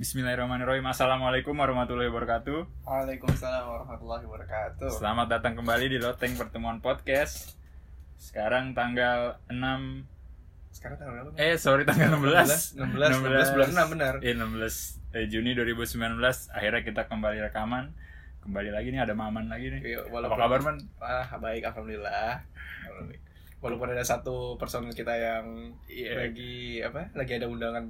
Bismillahirrahmanirrahim. Assalamualaikum warahmatullahi wabarakatuh. Waalaikumsalam warahmatullahi wabarakatuh. Selamat datang kembali di Loteng Pertemuan Podcast. Sekarang tanggal 6 Sekarang tanggal berapa? eh sorry tanggal 16. 16, 16, bulan 6 benar. Iya 16 eh, Juni 2019 akhirnya kita kembali rekaman. Kembali lagi nih ada Maman lagi nih. Iya, Apa kabar Man? Ah, baik alhamdulillah. Walaupun ada satu personil kita yang Iya. lagi apa? Lagi ada undangan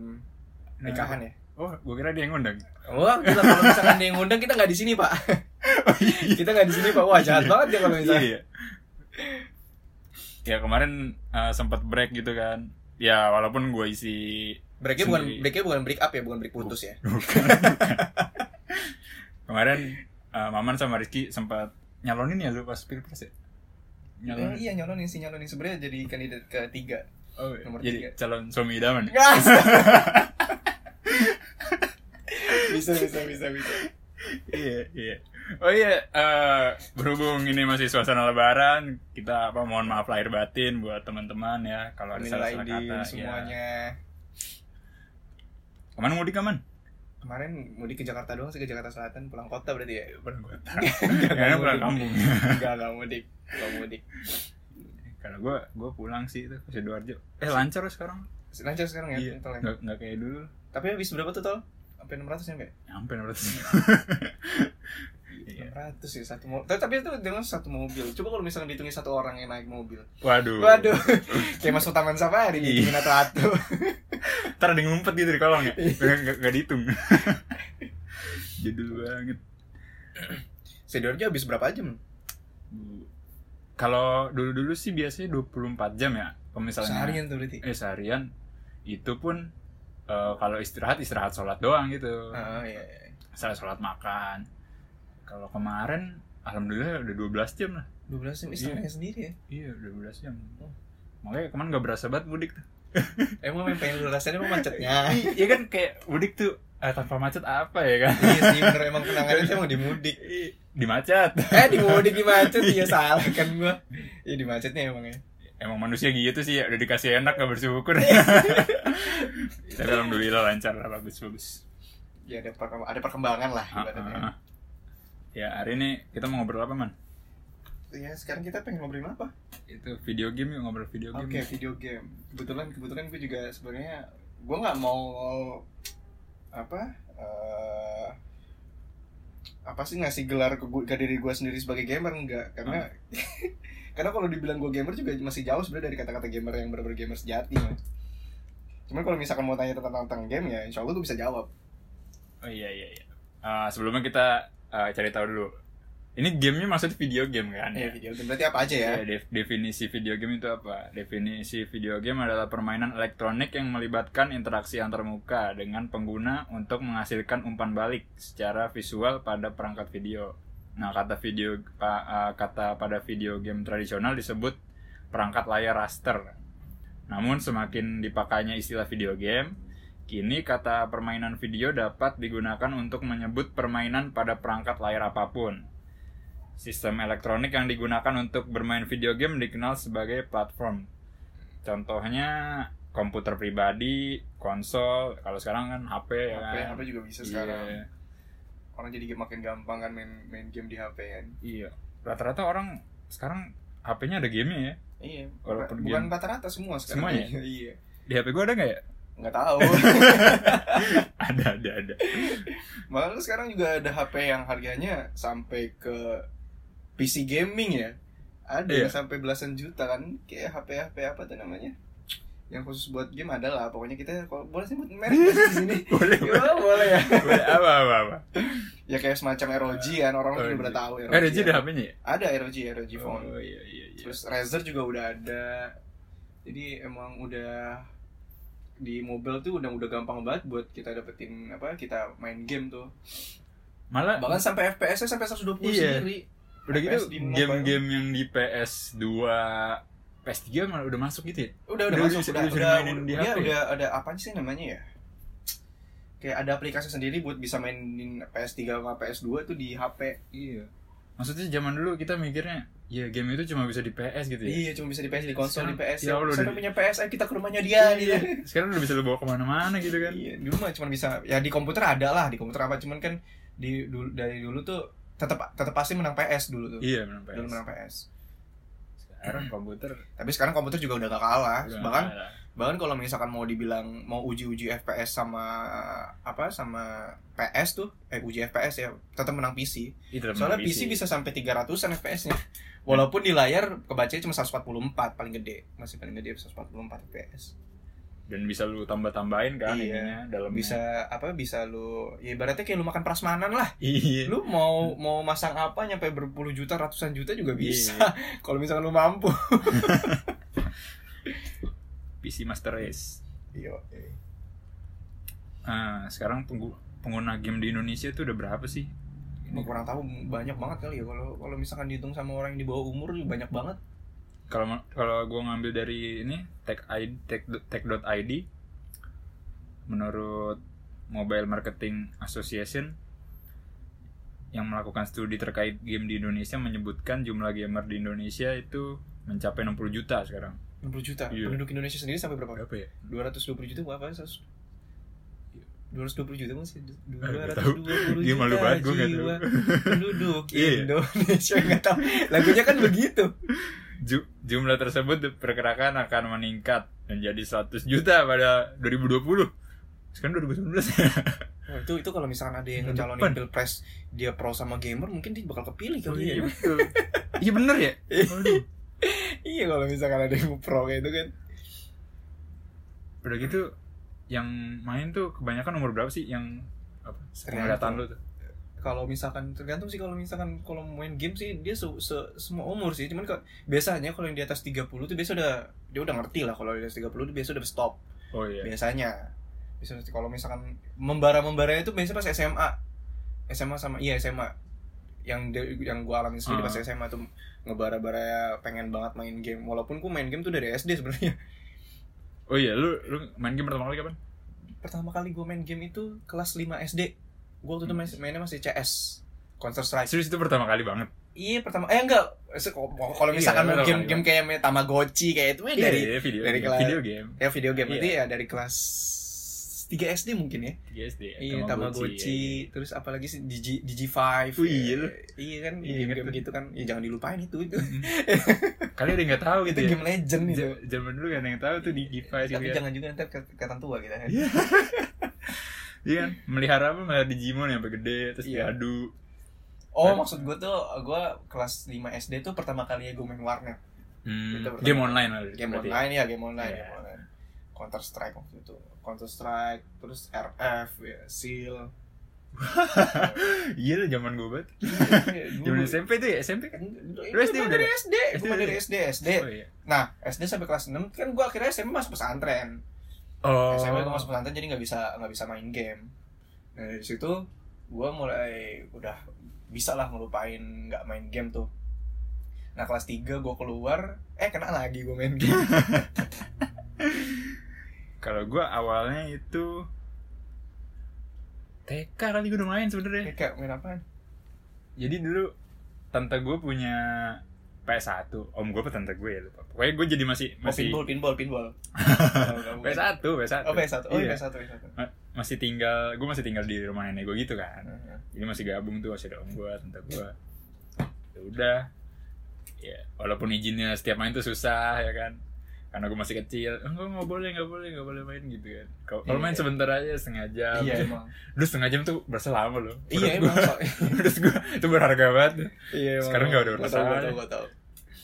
nikahan ya. Oh, gue kira dia yang ngundang. Wah, gila kalau misalkan dia yang ngundang kita nggak di sini, Pak. kita nggak di sini, Pak. Wah, jahat banget ya kalau misalnya. Iya. Ya kemarin eh, sempat break gitu kan. Ya walaupun gue isi Breaknya bukan breaknya bukan break up ya, bukan break putus ya. kemarin eh, Maman sama Rizky sempat nyalonin ya lu pas pilpres ya? Eh, Nyalonin. iya nyalonin sih nyalonin sebenarnya jadi kandidat ketiga. Oh, nomor jadi tiga. calon suami idaman. ya? Bisa bisa bisa bisa. iya, iya. Oh iya, eh, berhubung ini masih suasana lebaran, kita apa mohon maaf lahir batin buat teman-teman ya kalau ada Aidin kata. semuanya. Ya. Ke mana mudik aman? Kemarin mudik ke Jakarta doang sih ke Jakarta Selatan pulang kota berarti ya. Pulang kota. Karena pulang kampung. Enggak enggak mudik. Enggak mudik. Kalau gue gue pulang sih itu ke Sidoarjo. Eh lancar sekarang. Lancar sekarang ya Iya. ya. Kayak dulu. Tapi habis berapa tuh tol? Sampai 600 nyampe? Nyampe berarti. Iya. 600 ya satu mobil. Tapi itu dengan satu mobil. Coba kalau misalnya dihitungin satu orang yang naik mobil. Waduh. Waduh. Kayak masuk taman safari Iya. dihitungin satu-satu. Ntar ada ngumpet gitu di kolong ya. Iya. Nggak, nggak, dihitung. Jadul banget. Sidoarjo habis berapa jam? Kalau dulu-dulu sih biasanya 24 jam ya. Kalau misalnya Seharian tuh berarti. eh seharian itu pun eh, kalau istirahat istirahat sholat doang gitu. Ah, iya, iya. Sholat makan. Kalau kemarin alhamdulillah udah 12 jam lah. 12 jam istirahatnya sendiri ya. Iya, udah 12 jam. Makanya kemarin gak berasa banget mudik tuh. Emang yang pengen lu rasain emang macetnya. Iya kan kayak mudik tuh eh, tanpa macet apa ya kan? iya sih bener emang kenangannya tuh emang di mudik. Di macet. Eh di mudik di macet iya salah kan gua. Iya di macetnya emang ya. Emang manusia gitu sih ya, udah dikasih enak gak bersyukur. Tapi alhamdulillah lancar lah, bagus bagus. Ya ada perkemb- ada perkembangan lah Ah, ah, ah. Ya hari ini kita mau ngobrol apa man? Ya sekarang kita pengen ngobrolin apa? Itu video game yuk ngobrol video game. Oke video game. Kebetulan kebetulan gue juga sebenarnya gue nggak mau apa eh, apa sih ngasih gelar ke, gua- ke diri gue sendiri sebagai gamer enggak karena karena kalau dibilang gue gamer juga masih jauh sebenarnya dari kata-kata gamer yang benar-benar gamer sejati mas. Cuman kalau misalkan mau tanya tentang tentang game ya insya Allah gue bisa jawab. Oh iya iya iya. Ah, sebelumnya kita ah, cari tahu dulu. Ini gamenya maksudnya video game kan Ya ya? video game berarti apa aja ya? Ya, def- definisi video game itu apa? Definisi video game adalah permainan elektronik yang melibatkan interaksi antarmuka dengan pengguna untuk menghasilkan umpan balik secara visual pada perangkat video. Nah, kata video kata pada video game tradisional disebut perangkat layar raster. Namun semakin dipakainya istilah video game, kini kata permainan video dapat digunakan untuk menyebut permainan pada perangkat layar apa pun. Sistem elektronik yang digunakan untuk bermain video game dikenal sebagai platform. Contohnya komputer pribadi, konsol, kalau sekarang kan HP ya HP, kan. HP juga bisa Iya, sekarang. Orang jadi makin gampang kan main main game di HP kan. Iya. Rata-rata orang sekarang HP-nya ada game ya. Iya. Walaupun bukan game- rata-rata semua sekarang. Semuanya? iya. Di HP gua ada nggak ya? Nggak tahu. ada, ada, ada. Malah sekarang juga ada HP yang harganya sampai ke PC gaming ya. Ada Iya. yang sampai belasan juta kan. Kayak HP HP apa tuh namanya? Yang khusus buat game ada lah. Pokoknya kita kalau boleh sebut merek nggak sih di sini. Boleh, Ya, boleh ya. Boleh, apa, apa, apa. Ya kayak semacam ROG kan orang Oh, udah tahu Eh, ada ya. ada HP-nya ya? Ada ROG ROG phone. Oh, iya, iya, iya. Terus Razer juga udah ada. Jadi emang udah di mobile tuh udah udah gampang banget buat kita dapetin apa kita main game tuh. Malah Bahkan sampai FPS-nya sampai 120 Iya. sendiri. udah gitu FPS mobile. game-game yang di PS2 PS3 malah udah masuk gitu ya Udah udah, Udah masuk bisa- udah bisa udah, dimainin di iya, HP. udah ada apa sih namanya ya? Kayak ada aplikasi sendiri buat bisa mainin PS3 sama PS2 tuh di HP. iya maksudnya zaman dulu kita mikirnya ya game itu cuma bisa di PS gitu ya Iya, cuma bisa di PS di konsol Sekarang- di PS. ya Allah, Sampai udah- punya PS, ayo kita ke rumahnya dia gitu. sekarang udah bisa lu bawa ke mana-mana gitu kan Iya, dulu mah cuma bisa ya di komputer ada lah, di komputer apa cuman kan di dulu dari dulu tuh tetap tetap pasti menang PS dulu tuh. iya menang Dulu PS menang PS. Sekarang komputer Tapi sekarang komputer juga udah gak kalah. udah bahkan ada. bahkan kalau misalkan mau dibilang mau uji-uji FPS sama apa sama PS tuh eh uji FPS ya tetap menang PC. Itu tetap Soalnya menang PC bisa sampai 300-an FPS-nya. Walaupun di layar kebacanya cuma 144 paling gede, masih paling gede 144 FPS. Dan bisa lu tambah-tambahin kan Iya. ininya dalamnya Bisa apa bisa lu ya ibaratnya kayak lu makan prasmanan lah. iya Lu mau mau masang apa nyampe berpuluh juta, ratusan juta juga bisa. Iya. Kalau misalkan lu mampu. PC Master Race Iya. ah sekarang penggu- pengguna game di Indonesia tuh udah berapa sih Ini kurang tahu banyak banget kali ya kalau kalau misalkan dihitung sama orang yang di bawah umur banyak banget. Kalau kalau gue ngambil dari ini tech ID tech tech.id menurut Mobile Marketing Association yang melakukan studi terkait game di Indonesia menyebutkan jumlah gamer di Indonesia itu mencapai 60 juta sekarang 60 juta. Iya. Penduduk Indonesia sendiri sampai berapa? berapa ya 220 juta apa? 220 juta masih nggak tahu. 220 Dia malu banget, gua nggak tahu. jiwa penduduk Iya. Indonesia nggak tahu lagunya kan begitu jumlah tersebut diperkirakan akan meningkat menjadi 100 juta pada 2020 sekarang 2019 Wah, itu itu kalau misalkan ada yang ngecalonin pilpres dia pro sama gamer mungkin dia bakal kepilih Oh, kali iya ya betul. Iya bener ya? Iya kalau misalkan ada yang pro kayak itu kan. Udah gitu yang main tuh kebanyakan umur berapa sih? Yang apa? Penglihatan lu tuh kalau misalkan tergantung sih kalau misalkan kalau main game sih dia se- se- semua umur sih. Cuman kok biasanya kalau yang di atas 30 tuh biasa udah dia udah ngerti lah kalau di atas 30 tuh biasa udah stop. Oh iya. Biasanya. Biasanya kalau misalkan membara membara itu biasanya pas SMA SMA sama iya SMA yang de- yang gua alami sendiri pas Ah. SMA tuh ngebara-bara pengen banget main game. Walaupun gua main game tuh dari SD sebenarnya. Oh iya. Lu lu main game pertama kali kapan? Pertama kali gua main game itu kelas 5 SD gua waktu itu main, mainnya masih CS Counter Strike serius itu pertama kali banget iya pertama eh enggak kalau Iya, misalkan pertama kali game-game kayak main Tamagotchi kayak itu eh, dari Iya, video dari game. kelas- video game ya video game Iya. itu ya dari kelas 3 SD mungkin ya 3 SD Iya, Tamagotchi, iya. terus apalagi sih Digi Digi 5 Oh, iya. Iya kan, Iya, iya, game tuh. gitu kan. Ya jangan dilupain itu itu. kali ada yang nggak tahu gitu itu ya game legend itu. Zaman dulu kan yang tahu tuh di Giva gitu Tapi kan jangan juga ntar ke- kelihatan tua kita kan. Iya. iya kan melihara apa melihara Digimon yang sampai gede terus Iya. diadu Oh, maksud gue tuh gue kelas 5 SD tuh pertama kali ya gue main warnet. Hmm, Itu pertama. game online lah Game berarti ya? online ya, game online, Iya. game online. Counter Strike waktu itu. Counter Strike, terus RF, ya, Seal. iya lah zaman gue banget Dulu- zaman SMP tuh ya SMP kan Lu SD udah dari ya? SD, gue SD dari SD, SD. oh iya Nah, SD sampai kelas 6 kan gue akhirnya SMP masuk pesantren. Oh SMP gue masuk pesantren jadi nggak bisa nggak bisa main game. Nah dari situ gue mulai udah bisa lah ngelupain nggak main game tuh. Nah kelas 3 gue keluar, eh kena lagi gue main game. kalau gue awalnya itu TK kali gue udah main sebenarnya Kayak main apaan? jadi dulu tante gue punya PS1 om gue apa tante gue ya lupa pokoknya gue jadi masih Oh, masih pinball, pinball, pinball. PS1 PS1 Oh PS1, oh Iya. PS1, PS1. Ma- masih tinggal gue masih tinggal di rumah nenek gue gitu kan Heeh. jadi masih gabung tuh masih ada om gue tante gue ya udah ya walaupun izinnya setiap main tuh susah ya kan karena gue masih kecil enggak nggak boleh nggak boleh nggak boleh main gitu kan kalau kalau main sebentar aja setengah jam Iya emang. Terus setengah jam tuh berasa lama loh Iya emang. gua. Terus gue itu berharga banget Iya emang. Sekarang nggak tahu, perasaan. Gua tahu, gua tahu.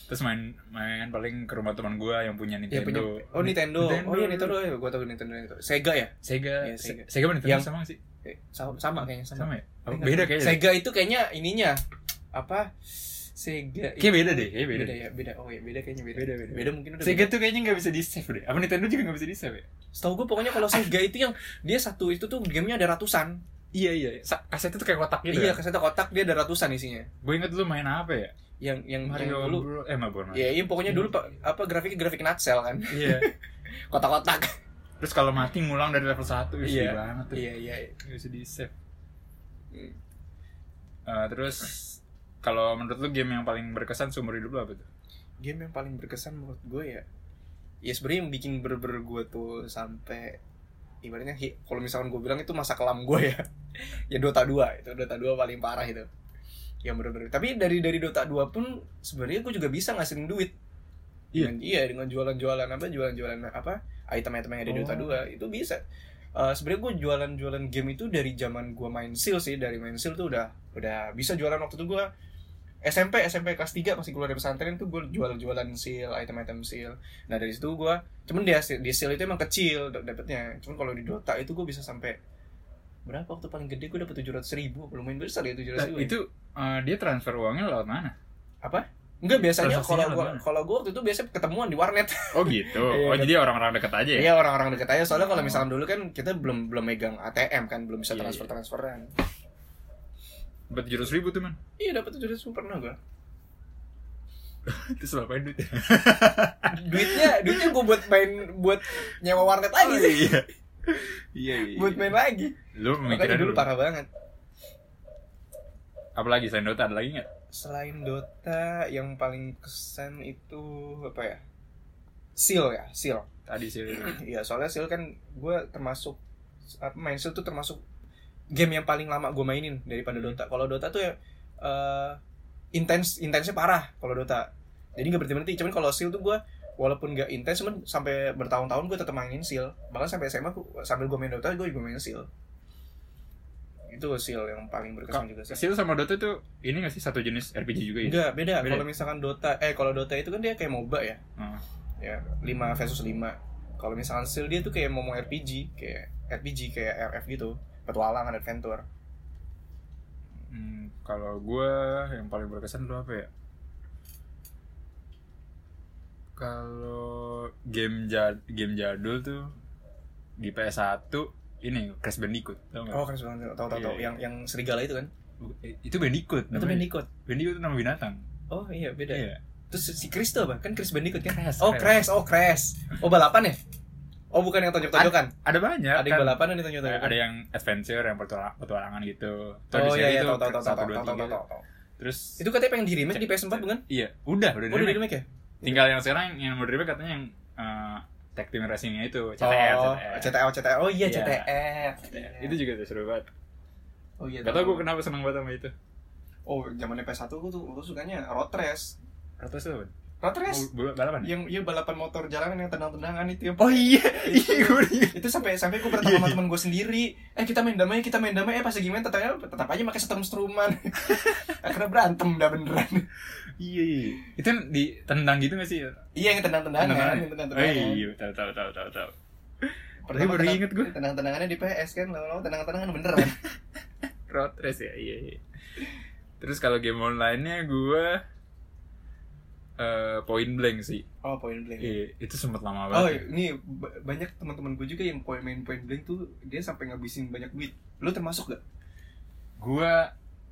terus main main paling ke rumah teman gue yang punya Ya punya, Nintendo oh Nintendo. Oh iya Nintendo, ya, gua tahu Nintendo, Nintendo. Sega ya? Sega Iya, Sega Sega. Nintendo Yang- sama sih Eh, Sama, sama kayaknya sama. sama ya Oh, Eh, beda kayaknya. Sega itu kayaknya ininya apa? Sega. kayak beda deh kayak beda, beda ya, beda. Oh ya, beda kayaknya beda. Beda, beda. Beda mungkin udah. Sega beda. tuh kayaknya nggak bisa di save deh apa Nintendo juga nggak bisa di save ya Setahu gue pokoknya kalau Sega itu yang dia satu itu tuh gamenya ada ratusan. iya iya Sa- kaset itu kayak kotak gitu iya, kan? kasetnya kotak dia ada ratusan isinya. gue inget dulu main apa ya Yang yang Mario yang dulu Bro eh Mario. Ya, iya pokoknya dulu pak apa grafiknya grafik nutshell kan. iya Kotak-kotak. terus kalau mati ngulang dari level 1 iya Iya. banget tuh iya, iya. nggak bisa di save Hmm. Eh, terus kalau menurut lu game yang paling berkesan seumur hidup lu apa tuh? Game yang paling berkesan menurut gue ya ya sebenarnya yang bikin berber gue tuh sampai ibaratnya kalau misalkan gue bilang itu masa kelam gue ya. Ya Dota 2 itu Dota 2 paling parah itu. Yang bener-bener. Tapi dari dari Dota 2 pun sebenarnya gue juga bisa ngasihin duit. Iya. dengan, iya dengan jualan-jualan apa jualan-jualan apa item-item yang ada di Dota Oh. 2 itu bisa. Eh, sebenarnya gue jualan-jualan game itu dari zaman gue main seal sih dari main seal tuh udah udah bisa jualan waktu itu gue SMP SMP kelas 3 masih keluar dari pesantren tuh gue jual-jualan seal item-item seal. Nah dari situ gue cuman di di seal itu emang kecil dapetnya. Cuman kalau di Dota itu gue bisa sampai berapa waktu paling gede? Gue dapet tujuh ratus ribu. Lumayan besar ya tujuh Nah, ratus ribu itu eh, dia transfer uangnya lewat mana? Apa? Enggak biasanya kalau gua kalau gua waktu itu biasa ketemuan di warnet. oh gitu? Iya, oh gitu. jadi orang-orang dekat aja ya? Iya orang-orang deket aja. Soalnya kalau Oh. misalkan dulu kan kita belum belum megang ATM kan belum bisa Iya, buat tujuh ribu tuh man Iya dapat tujuh ratus pernah gua. itu ngapain duit Duitnya duitnya gua buat main buat nyewa warnet lagi Oh, sih. iya iya iya Buat main lagi. lu mikirnya dulu dulu parah banget. apalagi selain Dota ada lagi nggak Selain Dota yang paling kesan itu apa ya? Seal ya, Seal. tadi sih Iya, soalnya Seal kan gue termasuk apa main Seal tuh termasuk game yang paling lama gue mainin daripada Hmm. Dota. Kalau Dota tuh ya eh, intens intensnya parah kalau Dota. Jadi nggak berhenti berhenti. Cuman kalau Seal tuh gue walaupun nggak intens, cuman sampai bertahun-tahun gue tetap mainin Seal. Bahkan sampai SMA sambil gue main Dota, gue juga main Seal. Itu Seal yang paling berkesan juga sih. Seal sama Dota tuh ini nggak sih satu jenis RPG juga ya Enggak, beda. Beda. Kalau misalkan Dota, eh kalau Dota itu kan dia kayak MOBA ya. Oh. Ya, 5 versus 5. Kalau misalkan Seal dia tuh kayak mau RPG, kayak RPG kayak RF gitu, petualangan adventure. Hmm, kalau gue yang paling berkesan dulu apa ya? Kalau game jad game jadul tuh di PS1 ini Crash Bandicoot, tau nggak? Oh, keren banget. Tahu tahu tahu. Iya. Yang yang serigala itu kan? Itu Bandicoot. Itu namanya. Bandicoot. Bandicoot itu nama binatang. Oh iya, beda. Iya. Terus si Chris tuh apa? Kan Chris Bandicoot kan? Crash, oh, Crash. Crash. Oh, Crash. Oh, balapan ya? Oh, bukan yang tonjok-tonjokan. Ada banyak. Ada yang kan. balapan ada yang tonjok-tonjokan. ada yang adventure, yang petualang, petualangan gitu. Terus Oh iya iya, tahu tahu tahu tahu tahu tiga. tahu. tahu. Terus Itu katanya pengen di remake di PS4 bukan? iya, udah, udah, Oh, udah di remake. ya? Tinggal yang sekarang yang mau di remake katanya yang eh, tag team racingnya itu, Oh, CTR, CTR, CTR. Oh iya, Iya. CTR. Itu juga tuh seru banget. Oh iya. Gak tau gue kenapa seneng banget sama itu. Oh, zamannya PS1 gue tuh gue sukanya road race. Ratus tuh apa? Road race. Oh, balapan ya? Yang iya balapan motor jalanan yang tendang-tendangan itu yang Oh iya, iya gue itu sampai sampai gue berantem sama teman gue sendiri eh kita main damai kita main damai eh pas lagi main tetap tetap aja pakai setrum struman akhirnya berantem dah beneran Iya, iya. Itu kan ditendang gitu gak sih? iya yang tendang tendangan Tendangan. yang tendang Oh tendangan iya, tahu tahu tahu tahu tahu. pertama baru tendang- inget gua. tendang tendangannya di PS kan lama-lama tendang tendangan beneran Road race ya, iya, iya. Terus kalau game online-nya gue eh point blank sih. oh point blank Iya, itu sempat lama oh banget. ini ba- banyak teman-teman gue juga yang point main point blank tuh dia sampai ngabisin banyak duit lu termasuk gak Gue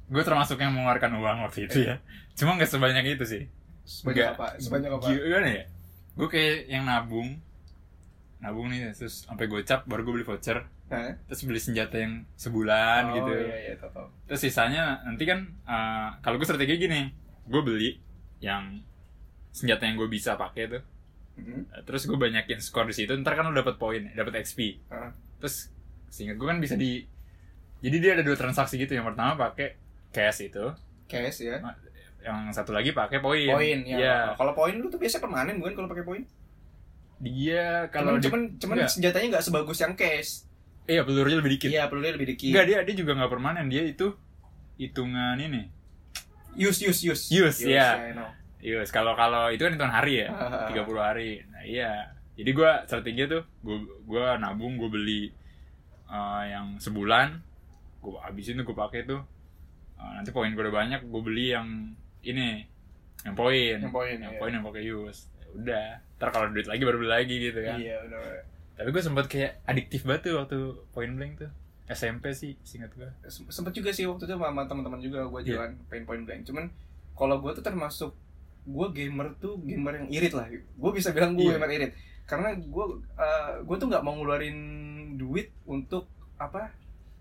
gue termasuk yang mengeluarkan uang waktu itu ya. Cuma nggak sebanyak itu sih. sebanyak apa sebanyak apa Gimana ya? Gue kayak yang nabung. Nabung nih terus sampai gocap baru gue beli voucher. Hah? Terus beli senjata yang sebulan oh, gitu. iya iya tau tau Terus sisanya nanti kan eh, kalau gue strategi gini, gue beli yang senjata yang gue bisa pakai tuh. Mhm. Eh, Terus gue banyakin skor di situ, ntar kan lo dapet poin, dapet XP. Heeh. Terus seingat gue kan bisa di jadi dia ada dua transaksi gitu. Yang pertama pakai cash itu, cash ya yang satu lagi pakai poin. poin ya Iya. kalau poin lu tuh biasa permanen bukan kalau pakai poin Dia Cuman, kalau di- cuman, cuman senjatanya nggak sebagus yang case. iya pelurunya lebih dikit. Iya, pelurunya lebih dikit. Enggak dia dia juga nggak permanen, dia itu hitungan ini. Use, use, use. Use, iya. I know. Yes, kalau kalau itu kan hitungan hari ya, Ah. 30 hari. Nah, iya. Jadi gua strategi tuh gua gua nabung, gua beli eh, yang sebulan, gua habisin tuh gua pakai tuh. Eh, nanti poin gua udah banyak, gua beli yang ini yang poin. Yang poin, Yang iya. poin yang pakai use. Ya udah. Ntar kalau duit lagi baru beli lagi gitu kan. Iya, benar. Tapi gue sempet kayak adiktif banget tuh waktu point blank tuh. SMP sih, singkat gue. Sem- Sempet juga sih waktu itu sama teman-teman juga gue Iya. jalan pain point blank. Cuman kalau gue tuh termasuk gue gamer tuh gamer yang irit lah. Gue bisa bilang gue Iya. gamer irit. Karena gue gue tuh nggak mau ngeluarin duit untuk apa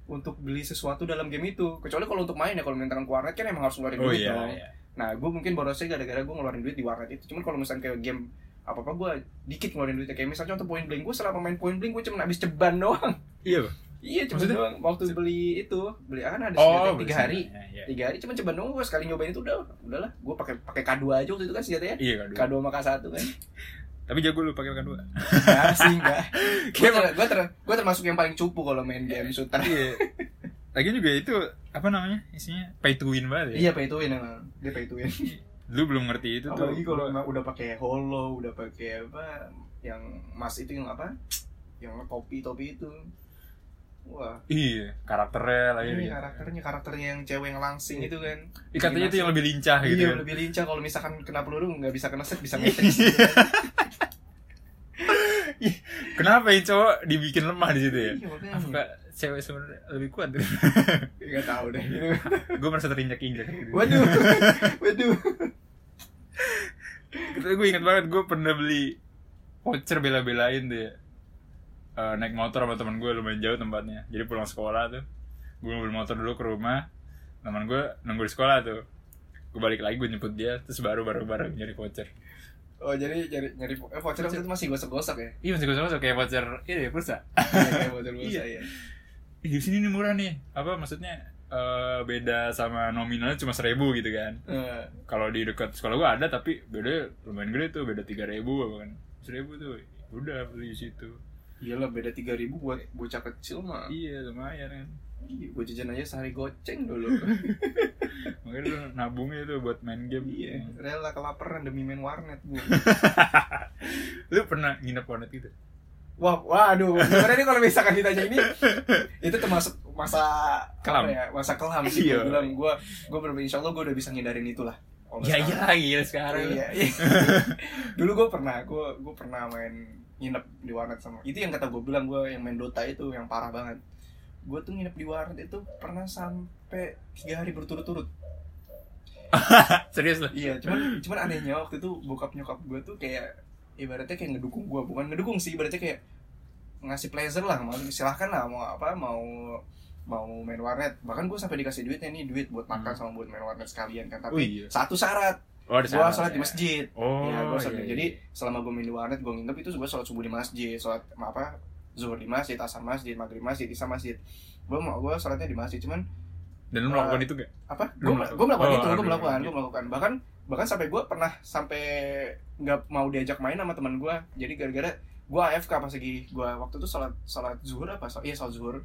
untuk beli sesuatu dalam game itu kecuali kalau untuk main ya kalau misalkan ke warnet kan emang harus ngeluarin oh duit iya dong iya nah gue mungkin borosnya gara-gara gue ngeluarin duit di warnet itu cuman kalau misalkan kayak game apa apa gue dikit ngeluarin duitnya kayak misalnya contoh point blank gue selama main point blank gue cuma habis ceban doang iya. Iya cuma Maksudnya? doang. Waktu beli itu beli kan ada oh senjata tiga bersama. hari Iya, iya. tiga hari cuma ceban doang gue sekali nyobain itu udah udahlah gue pakai pakai K2 aja waktu itu kan senjatanya iya K2 sama K1 kan. Tapi jago lu pakai kan dua Enggak sih enggak gue ter, gua ter, gua termasuk yang paling cupu kalau main game shooter. Iya. Lagi juga itu apa namanya isinya pay to win banget ya? Iya pay to win emang. Dia pay to win. Lu belum ngerti itu tuh. Apalagi kalau emang udah pakai holo udah pakai apa yang mas itu yang apa? Yang topi topi itu wah. Iya karakternya lagi ini karakternya karakternya yang cewek yang langsing itu kan. Ih, katanya itu yang lebih lincah gitu iya kan. lebih lincah. Kalau misalkan kena peluru nggak bisa kena set bisa Iya. ngetek Kenapa ya cowok dibikin lemah di situ ya? iya Apa cewek sebenarnya lebih kuat? nggak tahu deh. Gue merasa terinjak-injak gitu. waduh. Waduh. Gue inget banget gue pernah beli voucher bela-belain tuh ya. Eh, naik motor sama teman gue lumayan jauh tempatnya. Jadi pulang sekolah tuh, gue mobil motor dulu ke rumah. Teman gue nunggu di sekolah tuh. Gue balik lagi gue nyebut dia, terus baru baru bareng nyari voucher. oh jadi nyari nyari eh, voucher itu masih gosok-gosok ya Iya masih gue kayak voucher ini ya pulsa. Iya, kayak voucher Iya. pulsa ya Ih, di sini nih murah nih. Apa maksudnya? eh, beda sama nominalnya cuma seribu gitu kan. Eh, Kalau di dekat sekolah gua ada tapi beda lumayan gede tuh, beda tiga ribu apa kan. Seribu tuh, udah beli di situ. Iyalah beda 3000 buat bocah kecil mah Iya lumayan kan. Iya, gue jajan aja sehari goceng dulu. Makanya lu nabungnya tuh buat main game. iya, rela kelaparan demi main warnet, Bu. Lu pernah nginep warnet gitu? Wah, waduh, sebenarnya ini kalau misalkan ditanya ini itu termasuk masa Kelam. ya, masa kelam sih Iya. gue gue gue bener insya Allah gue udah bisa ngindarin itulah. Ya sekarang. iya, iya sekarang. Iya, iya. Dulu gue pernah, gue gue pernah main nginep di warnet sama. Itu yang kata gue bilang gue yang main Dota itu yang parah banget. Gue tuh nginep di warnet itu pernah sampai tiga hari berturut-turut. Serius lu? Iya, cuman cuman anehnya waktu itu bokap nyokap gue tuh kayak ibaratnya kayak ngedukung gue, bukan ngedukung sih, ibaratnya kayak ngasih pleasure lah, mau silahkan lah mau apa mau mau main warnet bahkan gue sampai dikasih duitnya nih duit buat makan Hmm. sama buat main warnet sekalian kan Oh tapi iya. satu syarat Oh, ada gue syarat, sholat ya. di masjid. Oh, ya gue sholat iya, iya. jadi selama gue main di warnet gue nginep itu gue sholat subuh di masjid sholat apa zuhur di masjid asar masjid maghrib masjid isya masjid. Gue mau gue sholatnya di masjid cuman Dan lu melakukan itu gak? apa? Lu gue melakukan- gue melakukan Oh, itu gue melakukan gue melakukan. Bahkan bahkan sampai gue pernah sampai nggak mau diajak main sama teman gue jadi gara-gara gue AFK pas lagi gue waktu itu sholat sholat zuhur apa? Iya sholat zuhur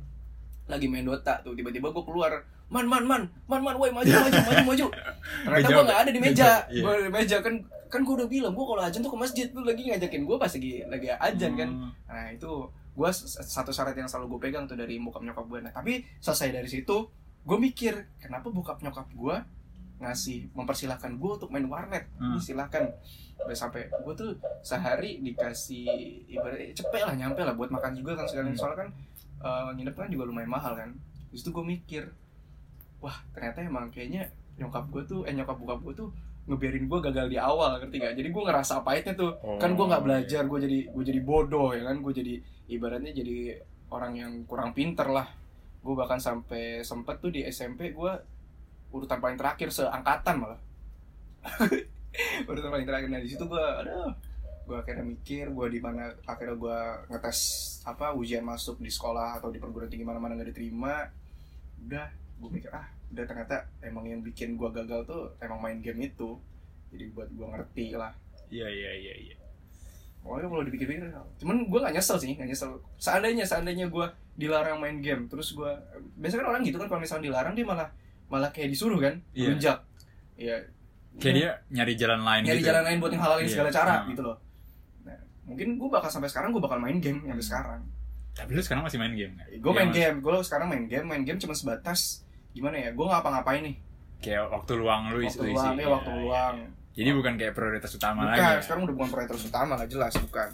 lagi main Dota tuh tiba-tiba gue keluar man man man man man woi maju maju maju maju ternyata gue nggak ada di meja iya. gue di meja kan kan gue udah bilang gue kalau ajan tuh ke masjid lu lagi ngajakin gue pas lagi lagi ajan kan Hmm. Nah itu gue satu syarat yang selalu gue pegang tuh dari bokap nyokap gue. Nah tapi selesai dari situ gue mikir kenapa bokap nyokap gue ngasih mempersilahkan gue untuk main warnet. Hmm. Silahkan. Udah sampai gue tuh sehari dikasih ibaratnya cepet lah nyampe lah buat makan juga kan sekalian Hmm. soalnya kan eh, nginep kan juga lumayan mahal kan. Terus itu gue mikir wah ternyata emang kayaknya nyokap gue tuh eh nyokap bokap gue tuh ngebiarin gue gagal di awal ngerti gak? Jadi gue ngerasa pahitnya tuh. Kan gue nggak Oh, belajar gue jadi gue jadi bodoh ya kan? Gue jadi ibaratnya jadi orang yang kurang pinter lah. Gue bahkan sampai sempet tuh di SMP gue urutan paling terakhir seangkatan malah. Urutan paling terakhir. Nah di situ gue aduh gue akhirnya mikir gue di mana akhirnya gue ngetes apa ujian masuk di sekolah atau di perguruan tinggi mana mana nggak diterima udah gue mikir ah udah ternyata emang yang bikin gue gagal tuh emang main game itu jadi buat gue ngerti lah Iya, iya, iya, iya. Pokoknya kalau dipikir-pikir Cuman gue gak nyesel sih Gak nyesel Seandainya Seandainya gue dilarang main game Terus gue Biasanya kan orang gitu kan Kalau misalnya dilarang Dia malah Malah kayak disuruh kan. Lunjak Iya Kayak dia nyari jalan lain Nyari gitu. jalan lain buat ngehalalin Iya. segala cara Hmm. Gitu loh Nah Mungkin gue bakal sampai sekarang Gue bakal main game Sampai Hmm. sekarang Tapi lu sekarang masih main game kan? Gue main Iya, game Gue sekarang main game Main game cuma sebatas Gimana ya Gue ngapa-ngapain nih Kayak waktu luang lu Waktu isi luang Ya waktu luang Jadi bukan kayak prioritas utama Bukan lagi. ya? Sekarang udah bukan prioritas utama lah Jelas bukan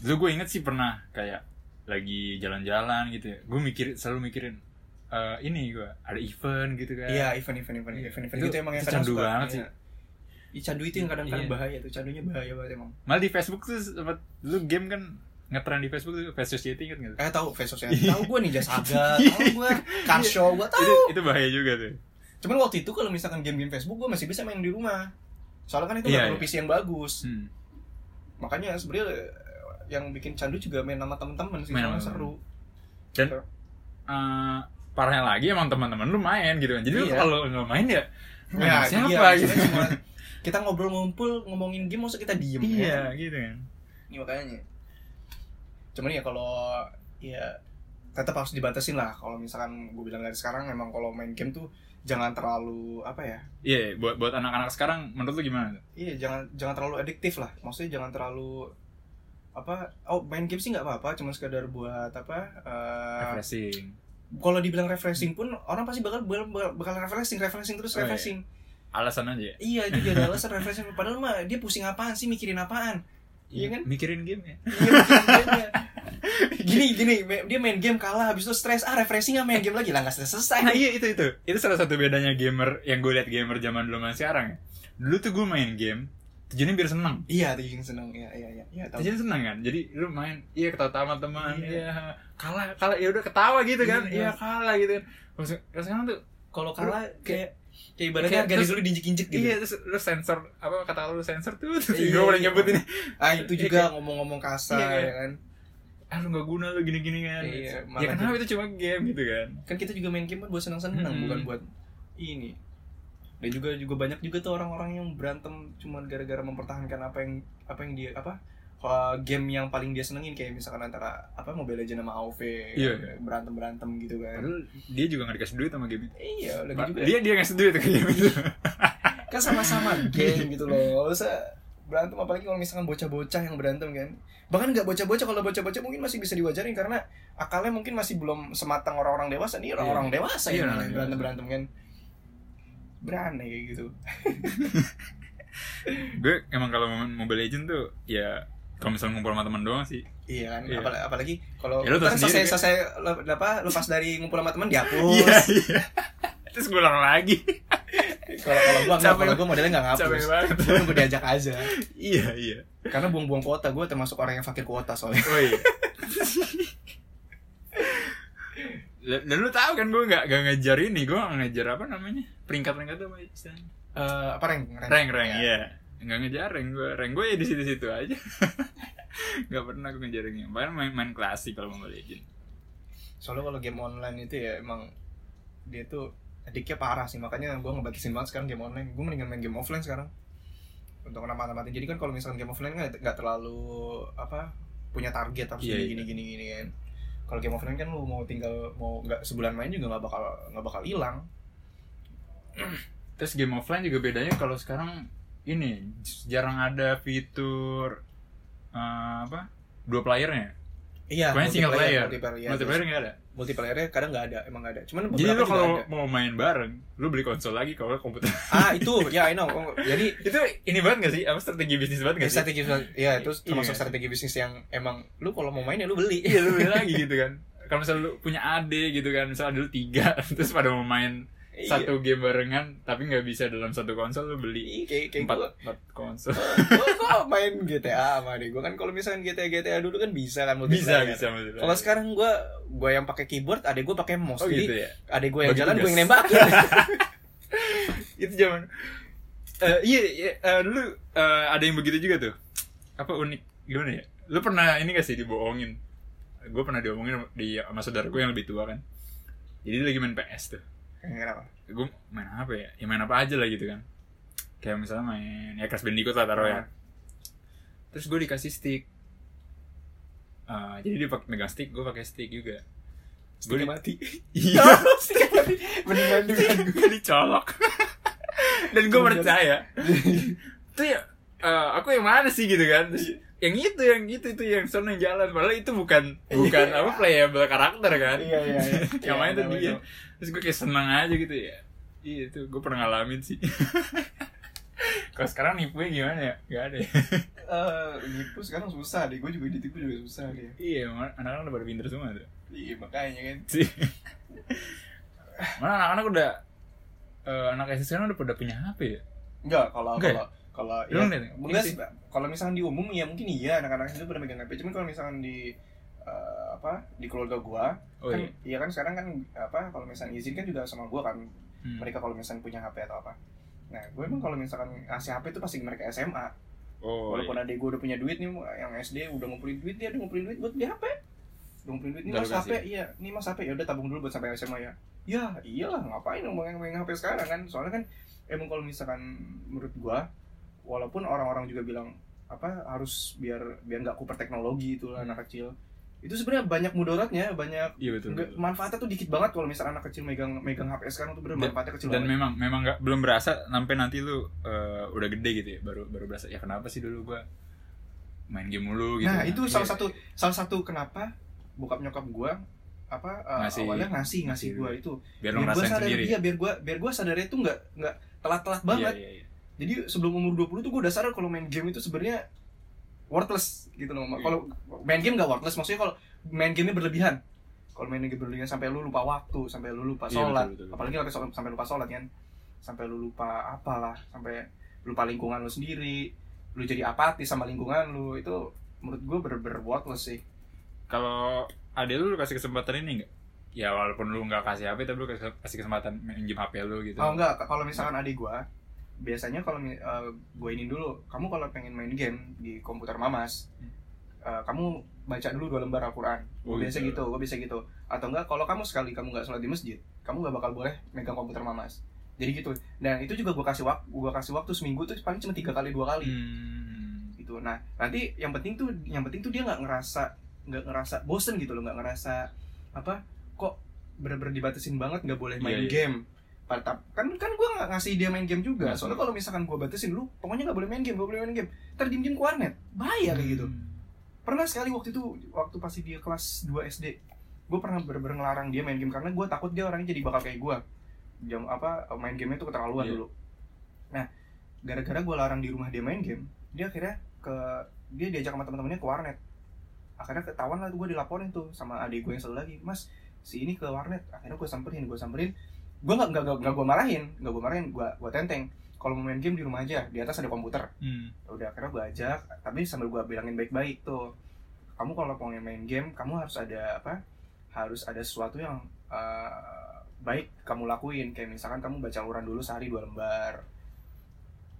Dulu gue inget sih pernah kayak lagi jalan-jalan gitu ya. Gue mikir selalu mikirin eh ini gue ada event gitu kan. Iya event event event Iya. event event Itu- gitu emang yang candu banget sih. Iya. Ih, candu itu yang kadang-kadang Iya. bahaya tuh candunya bahaya banget emang Malah di Facebook tuh sempat lu game kan ngetren di Facebook tuh Face Society inget nggak? Eh tahu Face Society, tahu gue Ninja Saga, tahu gue Kansho, gue tahu. Itu itu bahaya juga tuh. Cuman waktu itu kalau misalkan game-game Facebook gue masih bisa main di rumah. Soalnya kan itu Iya, nggak perlu iya. PC yang bagus. Hmm. Makanya sebenarnya eh, yang bikin candu juga main sama temen-temen sih, Main sama seru. Dan eh, parahnya lagi emang teman-teman lu main gitu kan. Jadi lu Iya. kalau nggak main ya main Ya, siapa iya, gitu. kita ngobrol ngumpul ngomongin game masa kita diem Iya, ya? gitu kan. Ini makanya. Cuman ya kalau ya tetap harus dibatasin lah kalau misalkan gue bilang dari sekarang emang kalau main game tuh jangan terlalu apa ya Iya, buat buat anak-anak sekarang menurut lu gimana? iya jangan jangan terlalu adiktif lah maksudnya jangan terlalu apa oh main game sih nggak apa-apa cuma sekadar buat apa eh, Refreshing. kalau dibilang refreshing pun orang pasti bakal bakal, bakal refreshing refreshing terus Oh, iya. Alasan aja ya. iya itu jadi alasan refreshing padahal mah dia pusing apaan sih mikirin apaan? Iya kan? Mikirin game ya. Iya, gamenya. gini gini dia main game kalah habis itu stres. Ah refreshing ah main game lagi. Lah nggak selesai selesai. Nah iya itu itu. Itu salah satu bedanya gamer Yang gue liat gamer zaman dulu sama sekarang. Ya Dulu tuh gue main game Tujuannya biar seneng. Iya tuh yang seneng. Iya iya iya. Iya tahu. Tujuannya seneng kan? Jadi lu main Iya ketawa sama teman Iya. Iya. Kalah Kalah ya udah ketawa gitu kan? Iya. Iya kalah gitu kan. Kalau sekarang tuh kalau kalah kayak kayak ibaratnya kayak terus- dulu diinjek-injek gitu. Iya terus lu sensor Apa kata lu sensor tuh Terus Iya, gue boleh iya. nyebut ini ah itu Iya, juga ngomong-ngomong kasar Iya, ya kan? Ah lu gak guna lu gini-gini kan. Iya, Ya kenapa itu cuma game gitu kan? Kan kita juga main game kan buat senang-senang Hmm. bukan buat ini. Dan juga juga banyak juga tuh orang-orang yang berantem cuma gara-gara mempertahankan apa yang apa yang dia apa uh, game yang paling dia senengin kayak misalkan antara apa Mobile Legends sama AoV Iya. berantem berantem gitu kan. Padahal dia juga gak dikasih duit sama game itu. Iya lagi juga. Dia dia ngasih duit ke game itu. Kan sama-sama game gitu loh. Masa berantem apalagi kalau misalkan bocah-bocah yang berantem kan. Bahkan nggak bocah-bocah kalau bocah-bocah mungkin masih bisa diwajarin karena akalnya mungkin masih belum sematang orang-orang dewasa nih orang-orang dewasa Iya, yang orang berantem berantem kan. Berani kayak gitu. Gue emang kalau Mobile Legend tuh ya kalau misalnya ngumpul sama teman doang sih. Iya kan Iya. Apal- apalagi kalau Ya, tahu selesai kan? selesai le- apa lepas dari ngumpul sama teman dihapus. Iya iya. Terus gue ulang lagi. Kalau kalau gua nggak kalau gua modelnya nggak ngapus Gua nunggu diajak aja. Iya iya. Karena buang-buang kuota gue termasuk orang yang fakir kuota soalnya. Oh iya. Dan lu tahu kan gue nggak nggak ngejar ini gue nggak ngejar apa namanya? Peringkat peringkat apa istilahnya? Eh, apa rank? Rank. Rank Ya. iya nggak ngejar rank gue rank gue ya di situ situ aja. Nggak pernah gue ngejar rank yang paling main main klasik kalau Mobile Legend soalnya kalau game online itu ya emang dia tuh adiknya parah sih. Makanya gue ngebatasin banget sekarang game online. Gue mendingan main game offline sekarang. Untuk nama-namatin jadi kan kalau misalkan game offline nggak nggak terlalu apa punya target harus Iya, gini, iya. gini gini gini kan. Kalau game offline kan lu mau tinggal mau nggak sebulan main juga nggak bakal nggak bakal hilang. Terus game offline juga bedanya kalau sekarang ini jarang ada fitur eh, apa dua playernya. iya Pokoknya single player. multiplayer, iya, Multiplayer nggak ada. multiplayernya kadang nggak ada emang nggak ada cuman Jadi lu juga kalau mau main bareng, lu beli konsol lagi kalau komputer. ah itu ya I know jadi itu ini banget gak sih? Apa strategi bisnis banget Ya, gak sih? strategi ya itu termasuk Iya. strategi bisnis yang emang lu kalau mau main ya lu beli Iya lu beli lagi gitu kan. Kalau misalnya lu punya ade gitu kan, misalnya dulu tiga, terus pada mau main Iya. satu game barengan, tapi nggak bisa dalam satu konsol lu beli Iya, kayak kayak empat gua. empat konsol. gua kok main GTA sama deh gua. Kan kalau misalnya GTA GTA dulu kan bisa kan bisa multiplayer. bisa kalau sekarang gua gua yang pakai keyboard adek gua pakai mouse. Oh jadi gitu ya. adek gua yang Bagi jalan tugas. gua yang nembakin. Itu zaman. Eh iya, iya eh, dulu eh, ada yang begitu juga tuh. Apa unik? Gimana ya? Lu pernah ini gak sih dibohongin? Gue pernah diomongin di sama saudara gue yang lebih tua kan. Jadi dia lagi main PS tuh kenapa? Gue main apa ya? Ya main apa aja lah gitu kan. Kayak misalnya main ya Crash Bandicoot lah taruh ya. Ah. terus gue dikasih stick. Eh, jadi dia pakai megang stick gue pakai stick juga. Sticknya Gua mati. Iya. Mati. Beneran. Beneran gue dicolok. Dan gue percaya. Itu ya eh, aku yang mana sih gitu kan? Terus, yang itu yang itu itu yang sono yang jalan. Padahal itu bukan bukan apa playable karakter kan? Iya iya iya. Yang main tuh Iya, dia. iya. Terus gue kayak seneng aja gitu ya. Iya itu gue pernah ngalamin sih. Kalau sekarang nipunya gimana ya? Gak ada ya. Eh, nipu sekarang susah deh. Gue juga ditipu juga susah deh. Iya anak-anak udah pada pinter semua tuh. Iya makanya kan. Sih. Mana anak-anak udah eh, anak SD sekarang udah pada punya HP ya? Enggak kalau ya? kalau kalau ya enggak Ini sih. kalau misalkan di umum ya mungkin iya anak-anak itu pada megang HP cuman kalau misalkan di eh, apa di keluarga gua. Oh kan iya. iya kan sekarang kan apa kalau misalkan izin kan juga sama gua kan. Hmm. mereka kalau misalkan punya HP atau apa. Nah gue emang kalau misalkan ngasih HP itu pasti mereka SMA oh walaupun iya. adik gue udah punya duit nih yang SD udah ngumpulin duit dia udah ngumpulin duit buat beli HP udah ngumpulin duit nih mas HP kasih? iya nih mas HP ya udah tabung dulu buat sampai SMA ya. Ya iyalah ngapain dong main main HP sekarang kan? Soalnya kan emang kalau misalkan menurut gua walaupun orang-orang juga bilang apa harus biar biar nggak kuper teknologi itu lah Hmm. anak kecil itu sebenarnya banyak mudaratnya banyak iya betul, betul. manfaatnya tuh dikit banget kalau misalkan anak kecil megang megang HP sekarang tuh bener Dan- manfaatnya kecil dan banget. memang memang nggak belum berasa sampai nanti lu eh, udah gede gitu ya baru baru berasa ya kenapa sih dulu gua main game mulu? gitu nah kan. itu salah satu salah satu kenapa bokap nyokap gua apa uh, Ngasih- awalnya ngasih ngasih gua itu. Biar biar gua ngerasain sadar sendiri. iya biar gua biar gua sadarnya tuh nggak nggak telat-telat banget. Iya, iya, iya. jadi sebelum umur 20 tuh gua udah sadar kalau main game itu sebenarnya worthless gitu loh. Iya. kalau main game nggak worthless maksudnya kalau main gamenya berlebihan. Kalau main game berlebihan sampai lu lupa waktu sampai lu lupa Iya, sholat. betul, betul, betul. apalagi sampai sampai lupa sholat kan? Sampai lu lupa apalah sampai lupa lingkungan lu sendiri. Lu jadi apatis sama lingkungan lu itu menurut gua bener-bener worthless sih. Kalau ada lu, lu kasih kesempatan ini enggak ya walaupun lu nggak kasih HP tapi lu kasih kasih kesempatan minjem HP lu gitu. Oh enggak, kalau misalkan adik gua biasanya kalau mi- eh, gua ini dulu, kamu kalau pengen main game di komputer Mamas, eh, kamu baca dulu dua lembar Al-Qur'an. Oh, biasa gitu. gitu, gua biasa gitu. Atau enggak kalau kamu sekali kamu nggak sholat di masjid, kamu nggak bakal boleh megang komputer Mamas. Jadi gitu. Dan itu juga gua kasih waktu gua kasih waktu seminggu tuh paling cuma tiga kali dua kali Hmm. gitu. Nah, nanti yang penting tuh yang penting tuh dia nggak ngerasa nggak ngerasa bosen gitu loh, nggak ngerasa apa kok bener-bener dibatasin banget nggak boleh main Iya, iya. game. Pada kan kan gue nggak ngasih dia main game juga. Soalnya sih. kalau misalkan gue batasin lu, pokoknya nggak boleh main game, nggak boleh main game. Ntar diem-diem ke warnet, bahaya kayak gitu. Hmm. Pernah sekali waktu itu waktu pasti dia kelas 2 SD, gue pernah bener-bener ngelarang dia main game karena gue takut dia orangnya jadi bakal kayak gue. Jam apa main gamenya tuh keterlaluan Iya. dulu. Nah, gara-gara gue larang di rumah dia main game, dia akhirnya ke dia diajak sama teman-temannya ke warnet. Akhirnya ketahuan lah gue dilaporin tuh sama adik gue yang satu lagi, mas si ini ke warnet. Akhirnya gue samperin, gue samperin. Gue nggak nggak nggak gue marahin, nggak gue marahin, gue gue tenteng. Kalau mau main game di rumah aja, di atas ada komputer. Hmm. udah akhirnya gue ajak tapi sambil gue bilangin baik-baik tuh kamu kalau mau main game kamu harus ada apa harus ada sesuatu yang eh, baik kamu lakuin. Kayak misalkan kamu baca Al-Quran dulu sehari dua lembar.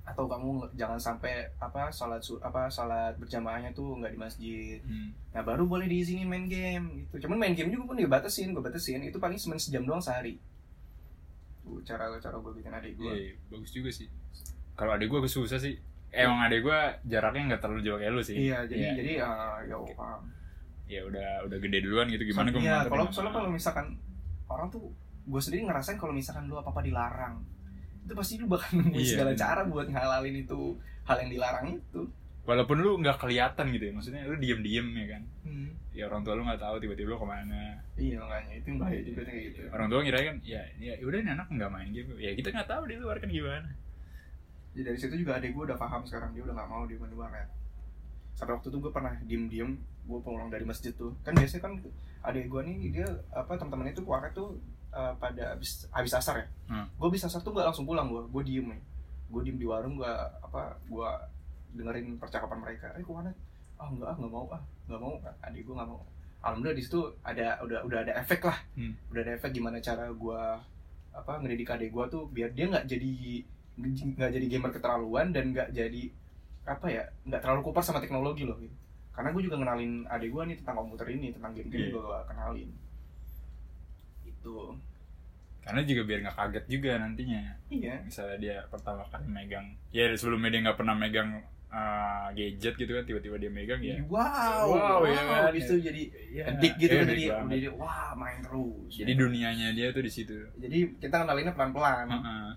Atau kamu jangan sampai apa salat apa salat berjamaahnya tuh nggak di masjid. Hmm. nah baru boleh diizinin main game gitu. Cuman main game juga pun dibatasin gue batasin. Itu paling cuma sejam doang sehari cara cara gue bikin adik gue Iya, iya, bagus juga sih. Kalau adek gue susah sih. Emang adek gue jaraknya nggak terlalu jauh kayak lu sih. iya jadi Iya. jadi eh, ya Oke. paham Ya udah udah gede duluan gitu gimana gue Iya, kalau soalnya kalau misalkan orang tuh gue sendiri ngerasain kalau misalkan lu apa apa dilarang itu pasti lu bakal nemuin Iya, segala bener. cara buat ngalalin itu hal yang dilarang itu. Walaupun lu nggak kelihatan gitu ya maksudnya lu diem diem ya kan ya orang tua lu nggak tahu tiba-tiba lu ke mana Iya makanya itu bahaya juga tuh kayak gitu. orang tua ngira kan ya ya udah ini anak nggak main game ya kita nggak tahu di luar kan gimana Jadi dari situ juga adek gue udah paham sekarang dia udah nggak mau di di warnet. Sampai waktu itu gue pernah diem-diem gue pulang dari masjid tuh kan biasanya kan adek gue nih dia apa teman-teman itu ke warnet tuh eh, pada habis habis asar ya. Hmm. Gue habis asar tuh gak langsung pulang gue, gue diem nih. Gue diem di warung gue apa gue dengerin percakapan mereka. Eh ke warnet? Ah enggak ah nggak mau ah nggak mau adik gue nggak mau. Alhamdulillah di situ ada udah udah ada efek lah, Hmm. udah ada efek gimana cara gue apa ngedidik adik gue tuh biar dia nggak jadi nggak jadi gamer keterlaluan dan nggak jadi apa ya nggak terlalu kupar sama teknologi loh gitu. Karena gue juga kenalin adik gue nih tentang komputer ini, tentang game-game juga gue kenalin. Itu. karena juga biar nggak kaget juga nantinya Iya. misalnya dia pertama kali megang ya sebelumnya dia nggak pernah megang uh, gadget gitu kan tiba-tiba dia megang ya Wow, Wow, wow, ya kan? Habis itu jadi ya, edik gitu kan jadi, banget. jadi wah main terus. jadi dunianya dia tuh di situ Jadi kita kenalinnya pelan-pelan. Heeh.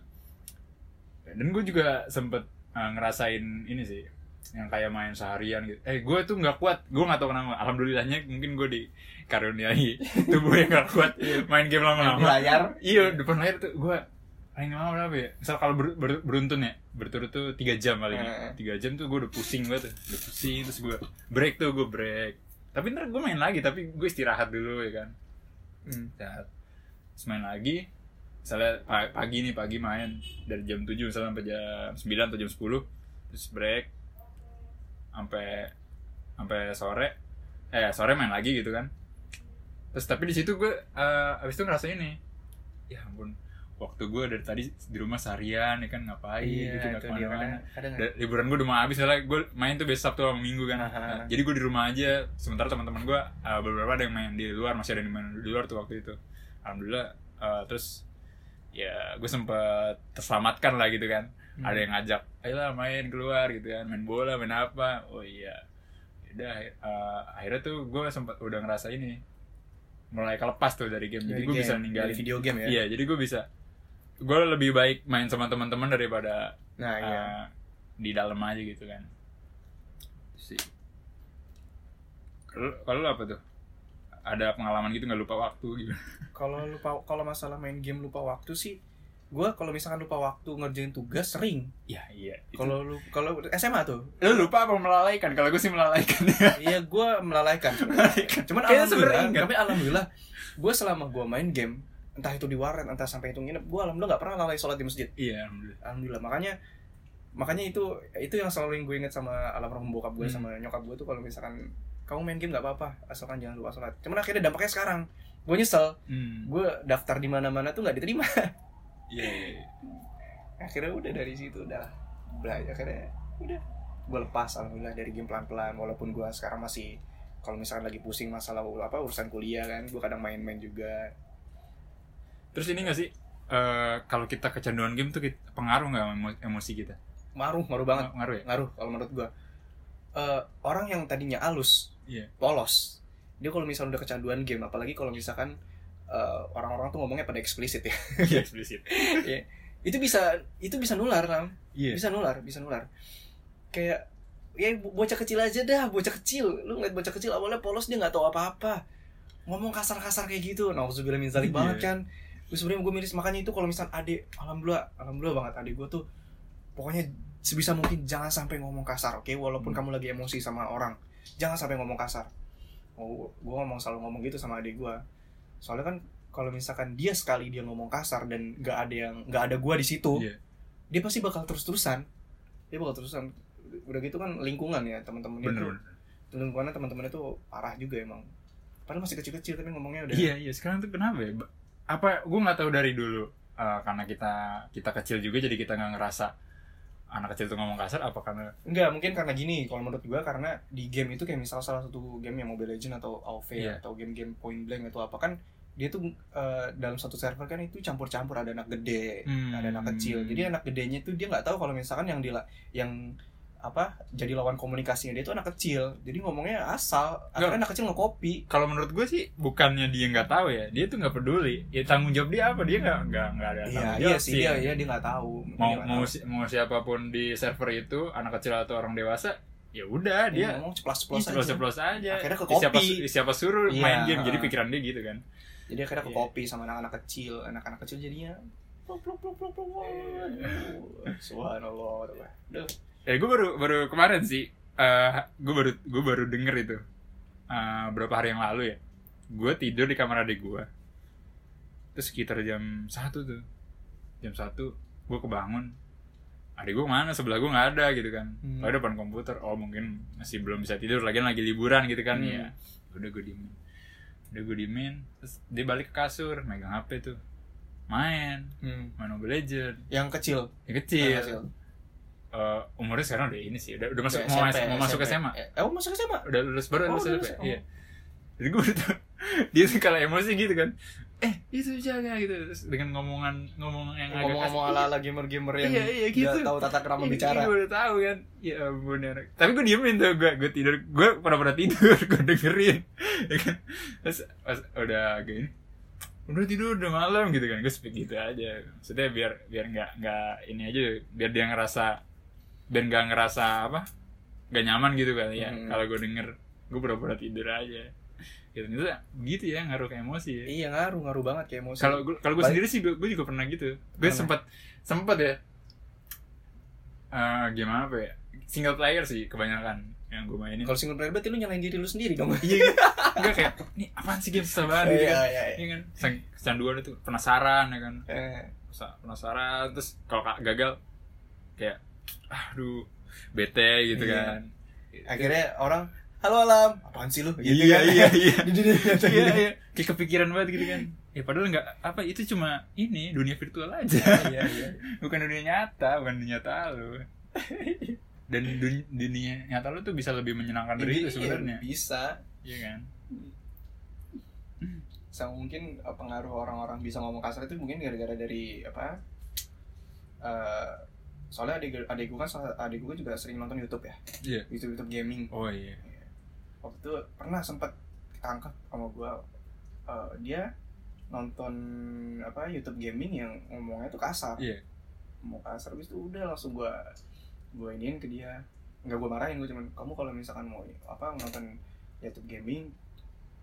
dan gue juga sempet uh, ngerasain ini sih yang kayak main seharian gitu eh gue tuh nggak kuat gue nggak tahu kenapa alhamdulillahnya mungkin gue dikaruniai tubuh yang nggak kuat main game Di lama-lama layar. iya depan layar tuh gue paling lama berapa ya? Misal kalau ber- ber- beruntun ya berturut tuh tiga jam kali ini tiga jam tuh gue udah pusing banget udah pusing terus gue break tuh gue break. Tapi ntar gue main lagi tapi gue istirahat dulu ya kan. Hmm. istirahat. Terus main lagi misalnya pa- pagi nih pagi main dari jam 7 misalnya sampai jam 9 atau jam 10 terus break sampai sampai sore. Eh sore main lagi gitu kan. Terus tapi di situ gue eh, abis itu ngerasa ini ya ampun waktu gue dari tadi di rumah seharian ya kan ngapain Iya, gitu dia. ke mana-mana liburan gue udah mau habis soalnya gue main tuh besok Sabtu sama Minggu kan. Aha. Nah, jadi gue di rumah aja sementara teman-teman gue uh, beberapa ada yang main di luar masih ada yang main di luar tuh waktu itu. Alhamdulillah uh, terus ya gue sempet terselamatkan lah gitu kan. Hmm. ada yang ngajak ayolah main keluar gitu kan main bola main apa? Oh iya. Udah uh, akhirnya tuh gue sempat udah ngerasa ini mulai kelepas tuh dari game. Jadi gue bisa dari ninggalin video game ya? Iya jadi gue bisa gue lebih baik main sama teman-teman daripada nah iya. uh, di dalam aja gitu kan. Sih kalau apa tuh? Ada pengalaman gitu nggak lupa waktu gitu? Kalau lupa kalau masalah main game lupa waktu sih gue kalau misalkan lupa waktu ngerjain tugas sering. Ya iya. Itu- kalau lu kalau SMA tuh. Lu lupa apa melalaikan? Kalau gue sih melalaikan. Iya gue melalaikan. Cuman Kayaknya alhamdulillah tapi alhamdulillah gue selama gue main game entah itu di warnet entah sampai itu nginep. Gue alhamdulillah gak pernah lalai sholat di masjid. Iya alhamdulillah. Alhamdulillah. Makanya makanya itu itu yang selalu yang gue inget sama almarhum bokap gue Hmm. sama nyokap gue tuh kalau misalkan kamu main game nggak apa-apa asalkan jangan lupa sholat. Cuman akhirnya dampaknya sekarang. Gue nyesel. Hmm. gue daftar di mana-mana tuh nggak diterima. Iya iya, iya. akhirnya udah dari situ udah belajar akhirnya udah. Gue lepas alhamdulillah dari game pelan-pelan. Walaupun gue sekarang masih kalau misalkan lagi pusing masalah apa urusan kuliah kan gue kadang main-main juga terus ini gak sih eh, kalau kita kecanduan game tuh kita- pengaruh nggak emo- emosi kita? Ngaruh ngaruh banget. Ngaruh ya? Ngaruh kalau menurut gue Eh, orang yang tadinya halus iya. polos dia kalau misalnya udah kecanduan game apalagi kalau misalkan eh, orang-orang tuh ngomongnya pada eksplisit ya. Iya eksplisit. Itu bisa itu bisa nular Ram. iya. Bisa nular bisa nular. Kayak ya bo- bocah kecil aja dah bocah kecil. Lu ngeliat bocah kecil awalnya polos dia nggak tahu apa-apa. Ngomong kasar-kasar kayak gitu nah uzubillah min zalik Iya. banget kan gue sebenarnya gue miris makanya itu kalau misal adik alhamdulillah alhamdulillah banget adik gue tuh pokoknya sebisa mungkin jangan sampai ngomong kasar oke? Walaupun Hmm. kamu lagi emosi sama orang jangan sampai ngomong kasar. Oh, gue ngomong selalu ngomong gitu sama adik gue soalnya kan kalau misalkan dia sekali dia ngomong kasar dan nggak ada yang nggak ada gue di situ Iya. dia pasti bakal terus-terusan. Dia bakal terusan udah gitu kan lingkungan ya teman-temannya tuh. bener. Lingkungannya teman-temannya tuh parah juga emang. Padahal masih kecil-kecil tapi ngomongnya udah iya iya. Sekarang tuh kenapa ya apa gue nggak tahu dari dulu eh, karena kita kita kecil juga jadi kita nggak ngerasa anak kecil tuh ngomong kasar apa karena enggak mungkin karena gini kalau menurut gua karena di game itu kayak misal salah satu game yang Mobile Legend atau AoV Iya. atau game-game Point Blank atau apa kan dia tuh eh, dalam satu server kan itu campur-campur ada anak gede Hmm. ada anak kecil jadi anak gedenya itu dia nggak tahu kalau misalkan yang dila yang apa jadi lawan komunikasinya dia itu anak kecil jadi ngomongnya asal akhirnya anak kecil nge-copy kalau menurut gue sih bukannya dia nggak tahu ya dia tuh nggak peduli ya tanggung jawab dia apa dia nggak nggak nggak ada iya tanggung iya jawab sih dia iya dia nggak tahu mau Dia mau tahu. si- mau siapa pun di server itu anak kecil atau orang dewasa ya udah dia dia ngomong ceplos-ceplos aja. ceplos-ceplos aja Akhirnya ke siapa siapa suruh Iya, main game jadi pikiran dia gitu kan Jadi akhirnya ke Iya. copy sama anak-anak kecil, anak-anak kecil jadinya pluk pluk pluk pluk pluk. Subhanallah. Eh, gue baru baru kemarin sih, eh gue baru gue baru denger itu eh, berapa hari yang lalu ya. Gue tidur di kamar adik gue, terus sekitar jam satu tuh, jam satu gue kebangun. Adik gue mana sebelah gue nggak ada gitu kan. Hmm. Oh depan komputer, oh mungkin masih belum bisa tidur, lagi lagi liburan gitu kan Hmm. ya. Udah gue diemin, udah gue diemin, terus dia balik ke kasur, megang HP tuh, main, Hmm. main Mobile Legend, Yang kecil. yang kecil. Yang kecil. Eh, umurnya sekarang udah ini sih udah, udah masuk Udah mau, SMP, mau masuk SMA Eh, oh masuk SMA. udah lulus baru Oh, lulus udah SMP lulus, oh. iya jadi gue udah dia tuh kalau emosi gitu kan eh itu jaga gitu terus dengan ngomongan ngomong yang agak Ngomong-ngomong kasar. ala-ala gamer-gamer yang Iya, iya, gitu. tahu tata krama Iya, bicara. iya, gue udah tahu kan ya ampun ya anak. tapi gue diemin tuh gue gue tidur gue pada pada tidur gue dengerin ya kan terus pas udah gini udah tidur udah malam gitu kan gue speak gitu aja maksudnya biar biar nggak nggak ini aja biar dia ngerasa biar nggak ngerasa apa nggak nyaman gitu kali ya Hmm. kalau gue denger gue pura-pura tidur aja gitu itu gitu ya ngaruh ke emosi ya Iya ngaruh ngaruh banget kayak emosi. kalau gue kalau gue sendiri sih gue, juga pernah gitu gue Pernah. sempet sempet ya Eh gimana apa ya single player sih kebanyakan yang gue mainin kalau single player berarti lu nyalain diri lu sendiri dong. iya enggak kayak nih apaan sih game susah banget gitu Iya kan iya. iya. Iya kan kecanduan itu penasaran ya kan Eh, Penasaran- terus kalau ka- gagal kayak aduh bete gitu Iya. kan. Akhirnya orang halo alam. Apaan sih lu? Gitu iya kan. iya iya. Di dunia nyata iya gitu. iya kayak kepikiran banget gitu kan. Ya padahal nggak apa itu cuma ini dunia virtual aja. Iya iya. Bukan dunia nyata bukan dunia nyata lu. Dan dunia, dunia nyata lu tuh bisa lebih menyenangkan dari itu Iya, sebenarnya. bisa. Iya kan? Sama mungkin uh, pengaruh orang-orang bisa ngomong kasar itu mungkin gara-gara dari apa eh, soalnya adik adik gue kan adik gue juga sering nonton YouTube ya. Iya. YouTube YouTube gaming. Oh iya. Waktu itu pernah sempat ketangkap sama gue Eh, dia nonton apa YouTube gaming yang ngomongnya tuh kasar. Iya. Mau kasar habis itu udah langsung gue gue iniin ke dia. Nggak gue marahin gue cuman kamu kalau misalkan mau apa nonton YouTube gaming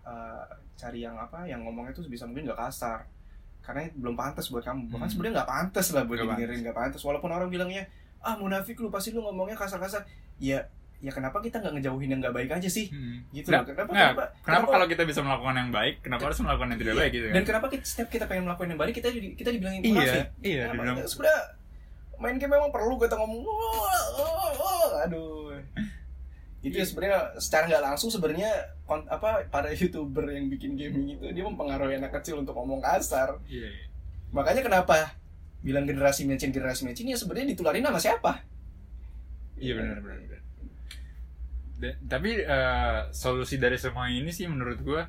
eh, cari yang apa yang ngomongnya tuh bisa mungkin nggak kasar karena belum pantas buat kamu bahkan Hmm. sebenarnya nggak pantas lah buat Nggak didengerin nggak pantas walaupun orang bilangnya ah munafik lu pasti lu ngomongnya kasar-kasar ya ya kenapa kita nggak ngejauhin yang nggak baik aja sih Hmm. gitu loh kenapa nggak. kenapa, kenapa kalau kita bisa melakukan yang baik kenapa harus melakukan yang tidak Iya. baik gitu kan dan kenapa kita, setiap kita pengen melakukan yang baik kita di- kita dibilangin iya munafik iya Kenapa? dibilang sebenarnya main game memang perlu kita ngomong "Wah, wah, wah." aduh itu ya sebenarnya secara nggak langsung sebenarnya apa para youtuber yang bikin gaming itu dia mempengaruhi anak kecil untuk ngomong kasar iya iya. makanya kenapa bilang generasi mencin generasi mencin ya sebenarnya ditularin sama siapa Iya benar benar. benar. Da- tapi eh, solusi dari semua ini sih menurut gua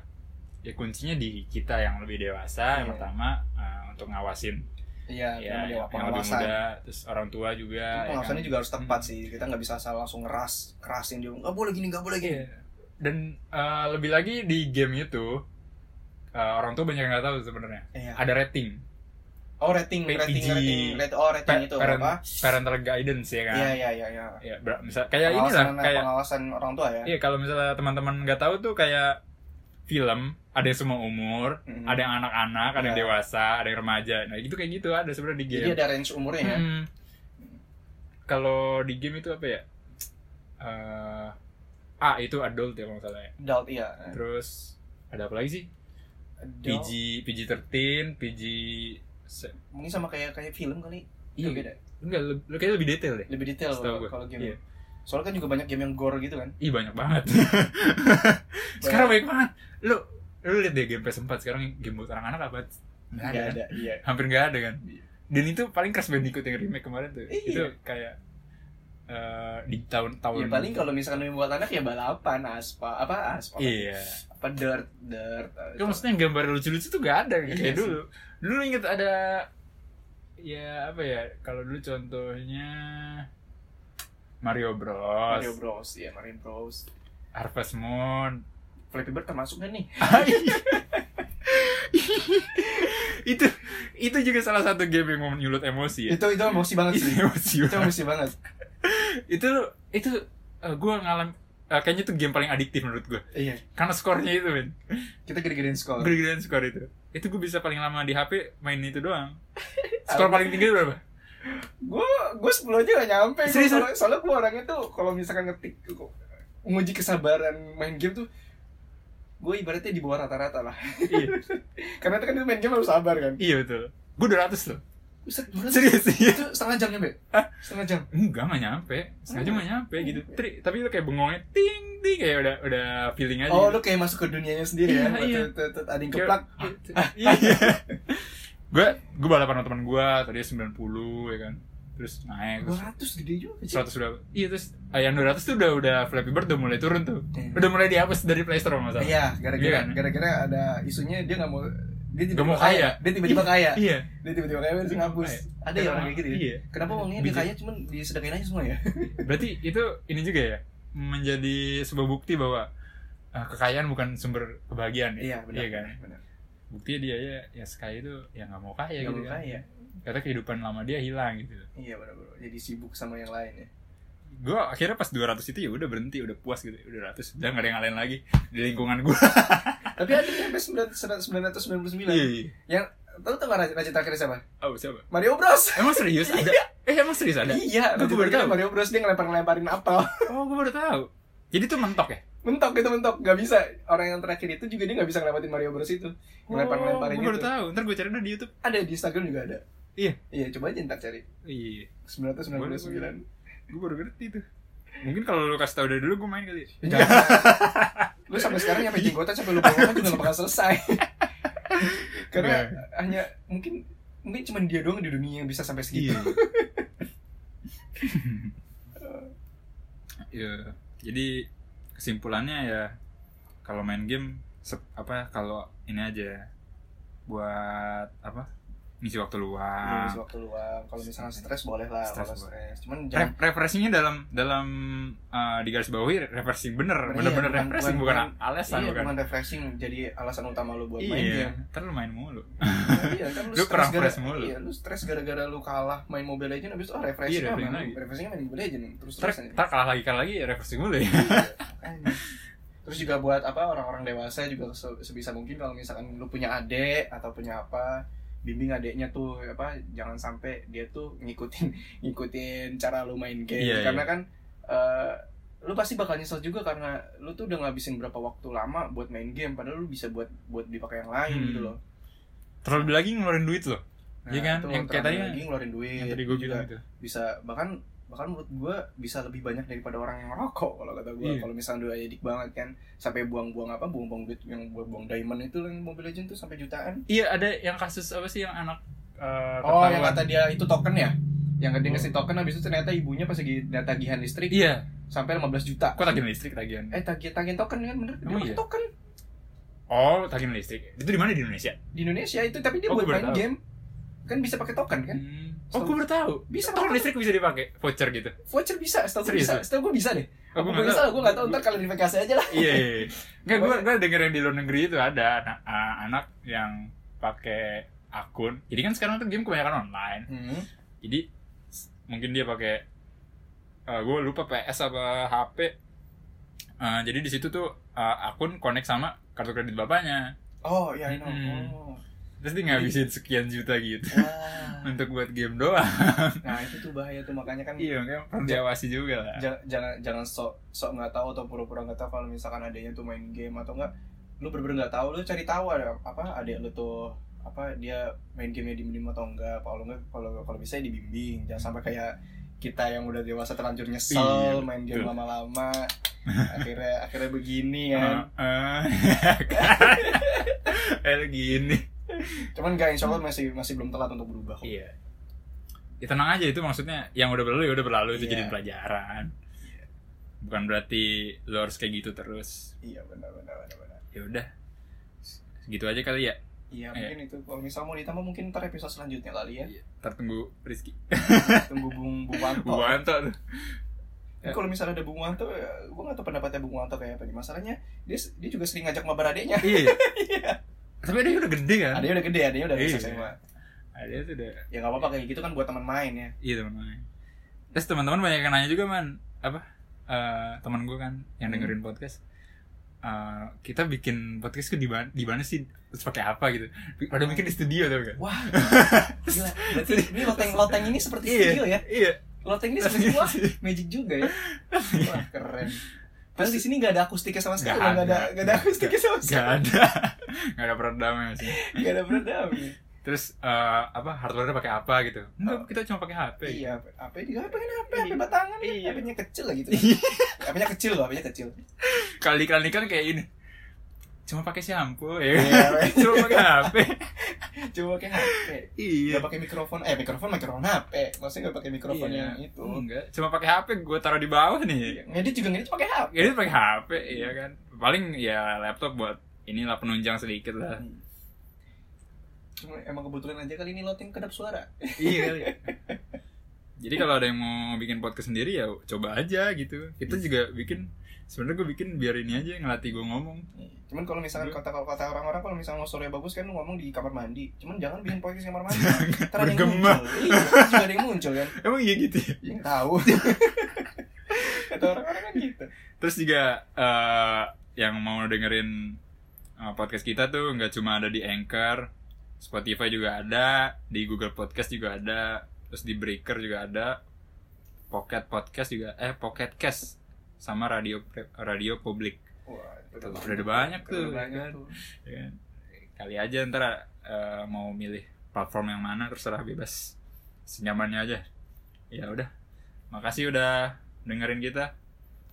ya kuncinya di kita yang lebih dewasa yang Iya. pertama eh, untuk ngawasin iya ya yang, yang lebih muda terus orang tua juga ya pengawasannya kan. juga harus tepat sih. Kita nggak bisa asal langsung ngeras kerasin dia. Nggak boleh gini nggak boleh gini. Iya. dan eh, lebih lagi di game itu eh, orang tua banyak yang nggak tahu sebenarnya. Iya. ada rating. Oh rating PG. rating rating. Rating oh rating Pa- itu parent- apa? parental guidance ya kan? Iya iya iya iya. Ya misal kayak pengawasan, inilah kayak pengawasan orang tua ya? Iya kalau misalnya teman-teman nggak tahu tuh kayak film ada yang semua umur, Mm. ada yang anak-anak, ada yang Iya. dewasa, ada yang remaja. Nah gitu kayak gitu ada sebenarnya di jadi game. ada range umurnya ya Hmm. Kalau di game itu apa ya? Eh, A itu adult ya kalau salah ya. adult iya Terus ada apa lagi sih? Adult, PG PG 13, PG mungkin sama kayak kayak film kali Iya. Beda enggak lebih, kayak lebih detail deh. lebih detail kalau game Iya. Soalnya kan juga banyak game yang gore gitu kan Ih banyak banget. sekarang banyak banget. Lu lu lihat deh game PS4 sekarang game buat anak-anak apa? Nggak nggak kan? ada iya hampir nggak ada kan dan itu paling Crash Bandicoot yang remake kemarin tuh Iya. itu kayak eh, di tahun-tahun ya paling kalau misalkan buat anak ya balapan aspal apa aspal iya apa dirt dirt kan maksudnya yang gambar lucu-lucu tuh gak ada Iya kayak sih. dulu dulu inget ada ya apa ya kalau dulu contohnya Mario Bros, Mario Bros ya Mario Bros. Harvest Moon. Flappy Bird termasuk kan nih? Itu itu juga salah satu game yang mau menyulut emosi ya. Itu itu emosi banget itu sih. emosi itu banget. emosi banget. Itu itu gue ngalam eh, kayaknya itu game paling adiktif menurut gue iya. Karena skornya itu men kita gede-gedein skor. Gede-gedean skor itu. Itu gue bisa paling lama di HP main itu doang. Skor paling tinggi itu berapa gue gue sepuluh aja gak nyampe gua. Serius? soalnya, soalnya gue orangnya tuh kalau misalkan ngetik menguji kesabaran main game tuh gue ibaratnya di bawah rata-rata lah. Iya. Karena itu kan main game harus sabar kan? Iya betul. Gue 200 loh. Buset, dua ratus. serius iya. itu setengah jam nyampe Hah? setengah jam? Enggak nggak nyampe. Sengaja nggak nyampe gitu. Tri, tapi lu kayak bengongnya ting ting kayak udah udah feeling aja oh gitu. lu kayak masuk ke dunianya sendiri Iya, ya iya. Tut, ada yang keplak. iya gue gue balapan sama teman gue tadi 90 ya kan terus naik terus ratus gede juga sih 100 udah iya terus eh, yang 200 tuh udah udah Flappy Bird udah mulai turun tuh Iya. udah mulai dihapus dari Play Store masalah iya Iya gara-gara kan? gara-gara ada isunya dia nggak mau dia mau tiba-tiba kaya. dia tiba-tiba kaya iya dia tiba-tiba kaya terus ngapus Kaya. ada ya orang kayak gitu ya iya kenapa uangnya dia kaya cuman disedekain aja semua ya Berarti itu ini juga ya menjadi sebuah bukti bahwa uh, kekayaan bukan sumber kebahagiaan. ya? iya benar Iya kan. benar Buktinya dia ya ya sekaya itu ya nggak mau kaya Nggak gitu mau kan. kaya. Kata kehidupan lama dia hilang gitu. iya benar-benar jadi sibuk sama yang lain ya Gue akhirnya pas 200 itu ya udah berhenti, udah puas gitu. Udah 100, udah nggak ada yang lain lagi di lingkungan gue. tapi ada yang sampai sembilan sembilan ratus sembilan puluh sembilan Iya. yang tahu tuh nggak raja terakhir siapa Oh, siapa? Mario Bros Emang serius ada? Eh, emang serius ada? iya raja baru tahu. Mario Bros dia ngelempar ngelemparin apel Oh, gue baru tahu. Jadi tuh mentok ya? Mentok itu mentok nggak bisa orang yang terakhir itu juga dia nggak bisa ngelewatin Mario Bros itu ngelempar ngelemparin gue Oh, baru tahu. Ntar gue cari dah di YouTube. ada di Instagram juga ada Iya. iya coba aja ntar cari Iya. sembilan ratus sembilan puluh sembilan Gue baru ngerti tuh. Mungkin kalau lu kasih tau dari dulu gue main kali. Jangan. lu sampai sekarang nyampe jenggotan sampai lu bawa juga gak bakal selesai. Karena Iya. hanya mungkin mungkin cuma dia doang di dunia yang bisa sampai segitu. Iya. Jadi kesimpulannya ya kalau main game sep- apa kalau ini aja buat apa ngisi waktu Iya, luang. ngisi waktu luang. Kalau misalnya stres boleh lah, Stres boleh. stres. Cuman Re jangan refreshingnya dalam dalam uh, di garis bawahi refreshing bener Iya, bener-bener bukan- refreshing bukan- bukan, alasan iya, bukan bukan refreshing jadi alasan utama lu buat main iya game. ntar lu main mulu iya, kan lu, Lu stres gara- mulu. Iya, lu stres gara-gara lu kalah main Mobile Legends habis itu oh refreshing Iya, ah, refreshing main, lagi. refreshingnya main Mobile Legends terus terus ntar kalah lagi kalah lagi refreshing mulu ya Terus juga buat apa orang-orang dewasa juga se- sebisa mungkin kalau misalkan lu punya adik atau punya apa bimbing adiknya tuh apa jangan sampai dia tuh ngikutin ngikutin cara lu main game Iya, karena kan eh, lu pasti bakal nyesel juga karena lu tuh udah ngabisin berapa waktu lama buat main game padahal lu bisa buat buat dipakai yang lain Hmm. gitu loh. terlebih lagi ngeluarin duit loh Iya kan? itu Yang kayak tadi lagi ngeluarin duit yang tadi gue juga gitu bisa bahkan bahkan menurut gue bisa lebih banyak daripada orang yang merokok kalau kata gue Iya. kalau misalnya udah edik banget kan sampai buang-buang apa buang-buang duit yang buang-buang diamond itu yang Mobile Legends tuh sampai jutaan. Iya ada yang kasus apa sih yang anak uh, oh yang kata dia itu token ya? Yang dia Oh. ngasih token habis itu ternyata ibunya pas lagi tagihan listrik iya. sampai 15 juta. Kok tagihan listrik tagihan? Eh tagih tagihan token kan bener? Dia Oh, iya? token? Oh tagihan listrik. Itu di mana? Di Indonesia? Di Indonesia itu tapi dia Oh, buat main tahu. game. Kan bisa pakai token kan? Hmm. Oh gue baru tahu Bisa tagihan banget. listrik bisa dipakai voucher gitu voucher bisa setahu gue bisa setahu gue bisa deh Oh, gue nggak tahu. gue nggak tahu ntar klarifikasi aja lah iya iya iya. nggak gue gue denger yang di luar negeri itu ada anak ah, anak yang pakai akun jadi kan sekarang tuh game kebanyakan online hmm. jadi mungkin dia pakai gue lupa PS apa HP Eh, jadi di situ tuh eh, akun connect sama kartu kredit bapaknya oh iya I know Hmm. oh. Terus dia ngabisin sekian juta gitu. Wah. untuk buat game doang. Nah itu tuh bahaya tuh makanya kan iya kan perlu diawasi juga lah. Ja- jangan jangan sok sok nggak tahu atau pura-pura nggak tahu kalau misalkan adanya tuh main game atau enggak lu bener-bener nggak tahu lu cari tahu ada apa adik lu tuh apa dia main gamenya diem atau enggak kalau enggak kalau kalau bisa ya dibimbing jangan sampai kayak kita yang udah dewasa terlanjur nyesel Iya, main game lama-lama akhirnya akhirnya begini kan. Eh, eh lu gini cuman enggak insya Allah masih masih belum telat untuk berubah kok. Iya. Ya tenang aja itu maksudnya. Yang udah berlalu ya udah berlalu. Itu Iya. jadi pelajaran. Bukan berarti lo harus kayak gitu terus. Iya benar benar benar benar. Ya udah. Segitu aja kali ya. Iya mungkin itu. Kalau misal mau ditambah mungkin ntar episode selanjutnya kali ya. Ntar tunggu Rizky. Tunggu Bung Bung Wanto. Bu Wanto. Tuh Tapi kalau misalnya ada Bung Wanto, ya, gue gak tau pendapatnya Bung Wanto kayak apa nih. Masalahnya, dia dia juga sering ngajak mabar adeknya. iya tapi dia udah gede kan Adeknya udah gede, adeknya udah bisa Iya. SMA. dia tuh udah Ya gak apa-apa kayak gitu kan buat teman main ya. iya teman-teman terus teman-teman banyak yang nanya juga man apa Eh teman gue kan yang Hmm. dengerin podcast Eh, kita bikin podcast ke di mana di mana sih terus pakai apa gitu pada bikin di studio tuh kan Wah, gila. Berarti ini loteng-loteng ini seperti iya studio ya. iya Loteng ini seperti wah, magic juga ya. Wah, keren. Padahal di sini gak ada akustiknya sama sekali, Nggak gak ada, ada. gak ada akustiknya sama Gak sekali. ada Gak ada peredamnya sih Gak ada peredamnya. Terus eh, apa hardware pakai apa gitu Enggak Oh. kita cuma pakai HP Iya, HP juga HP kan HP, HP Iya. batangan kan. Iya. HP-nya kecil lah gitu. HP-nya kecil loh, HP-nya kecil. Kali-kali kan kayak ini Cuma pakai shampoo ya Iya. Cuma pakai HP Coba pakai HP. Iya Gak pakai mikrofon, eh mikrofon mikrofon HP. Maksudnya gak pakai mikrofon Iya. yang itu. Enggak Cuma pakai HP gue taruh di bawah nih Ngedit juga ngedit pakai HP. Jadi pakai HP iya kan Paling ya laptop buat inilah penunjang sedikit lah Cuma emang kebetulan aja kali ini loteng kedap suara. Iya kali Jadi kalau ada yang mau bikin podcast sendiri ya coba aja gitu Kita juga bikin sebenarnya gue bikin biar ini aja ngelatih gue ngomong Cuman kalau misalkan Iya. kata kalau kata orang-orang kalau misalnya mau suaranya bagus kan lu ngomong di kamar mandi. Cuman jangan bikin podcast di kamar mandi. Ntar ada yang muncul. Iya, juga ada yang muncul kan. Emang iya gitu ya? Yang tahu. kata orang-orang kan gitu. Terus juga eh, yang mau dengerin eh, podcast kita tuh nggak cuma ada di Anchor, Spotify juga ada, di Google Podcast juga ada, terus di Breaker juga ada, Pocket Podcast juga, eh Pocket Cast sama radio radio publik. Wah, itu udah ada banyak tuh, banyak kan. tuh. ya kan? Kali aja ntar eh, mau milih platform yang mana terserah bebas, senyamannya aja. Ya udah, makasih udah dengerin kita.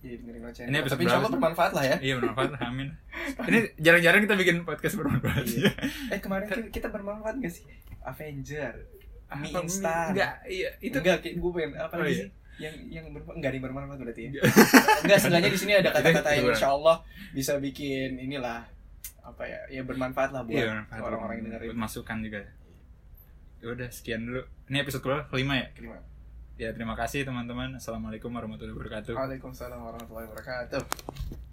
Iya, dengerin. Ini episode Tapi insya Allah bermanfaat lah ya. Iya bermanfaat, amin. Ini jarang-jarang kita bikin podcast bermanfaat. Iya. Eh kemarin kita, kita bermanfaat gak sih? Avenger, Mi Apa, Instar. Enggak, iya itu Enggak, gue pengen apa Oh, iya. sih? Yang yang bermanfaat enggak ada yang bermanfaat berarti ya. Enggak, seenggaknya di sini ada kata-kata yang insya Allah bisa bikin inilah apa ya? Ya bermanfaat lah buat Iya, orang-orang yang Buat dengerin. masukan juga. Ya udah sekian dulu. Ini episode kelima ya. Terima. Ya terima kasih teman-teman. Assalamualaikum warahmatullahi wabarakatuh. Waalaikumsalam warahmatullahi wabarakatuh.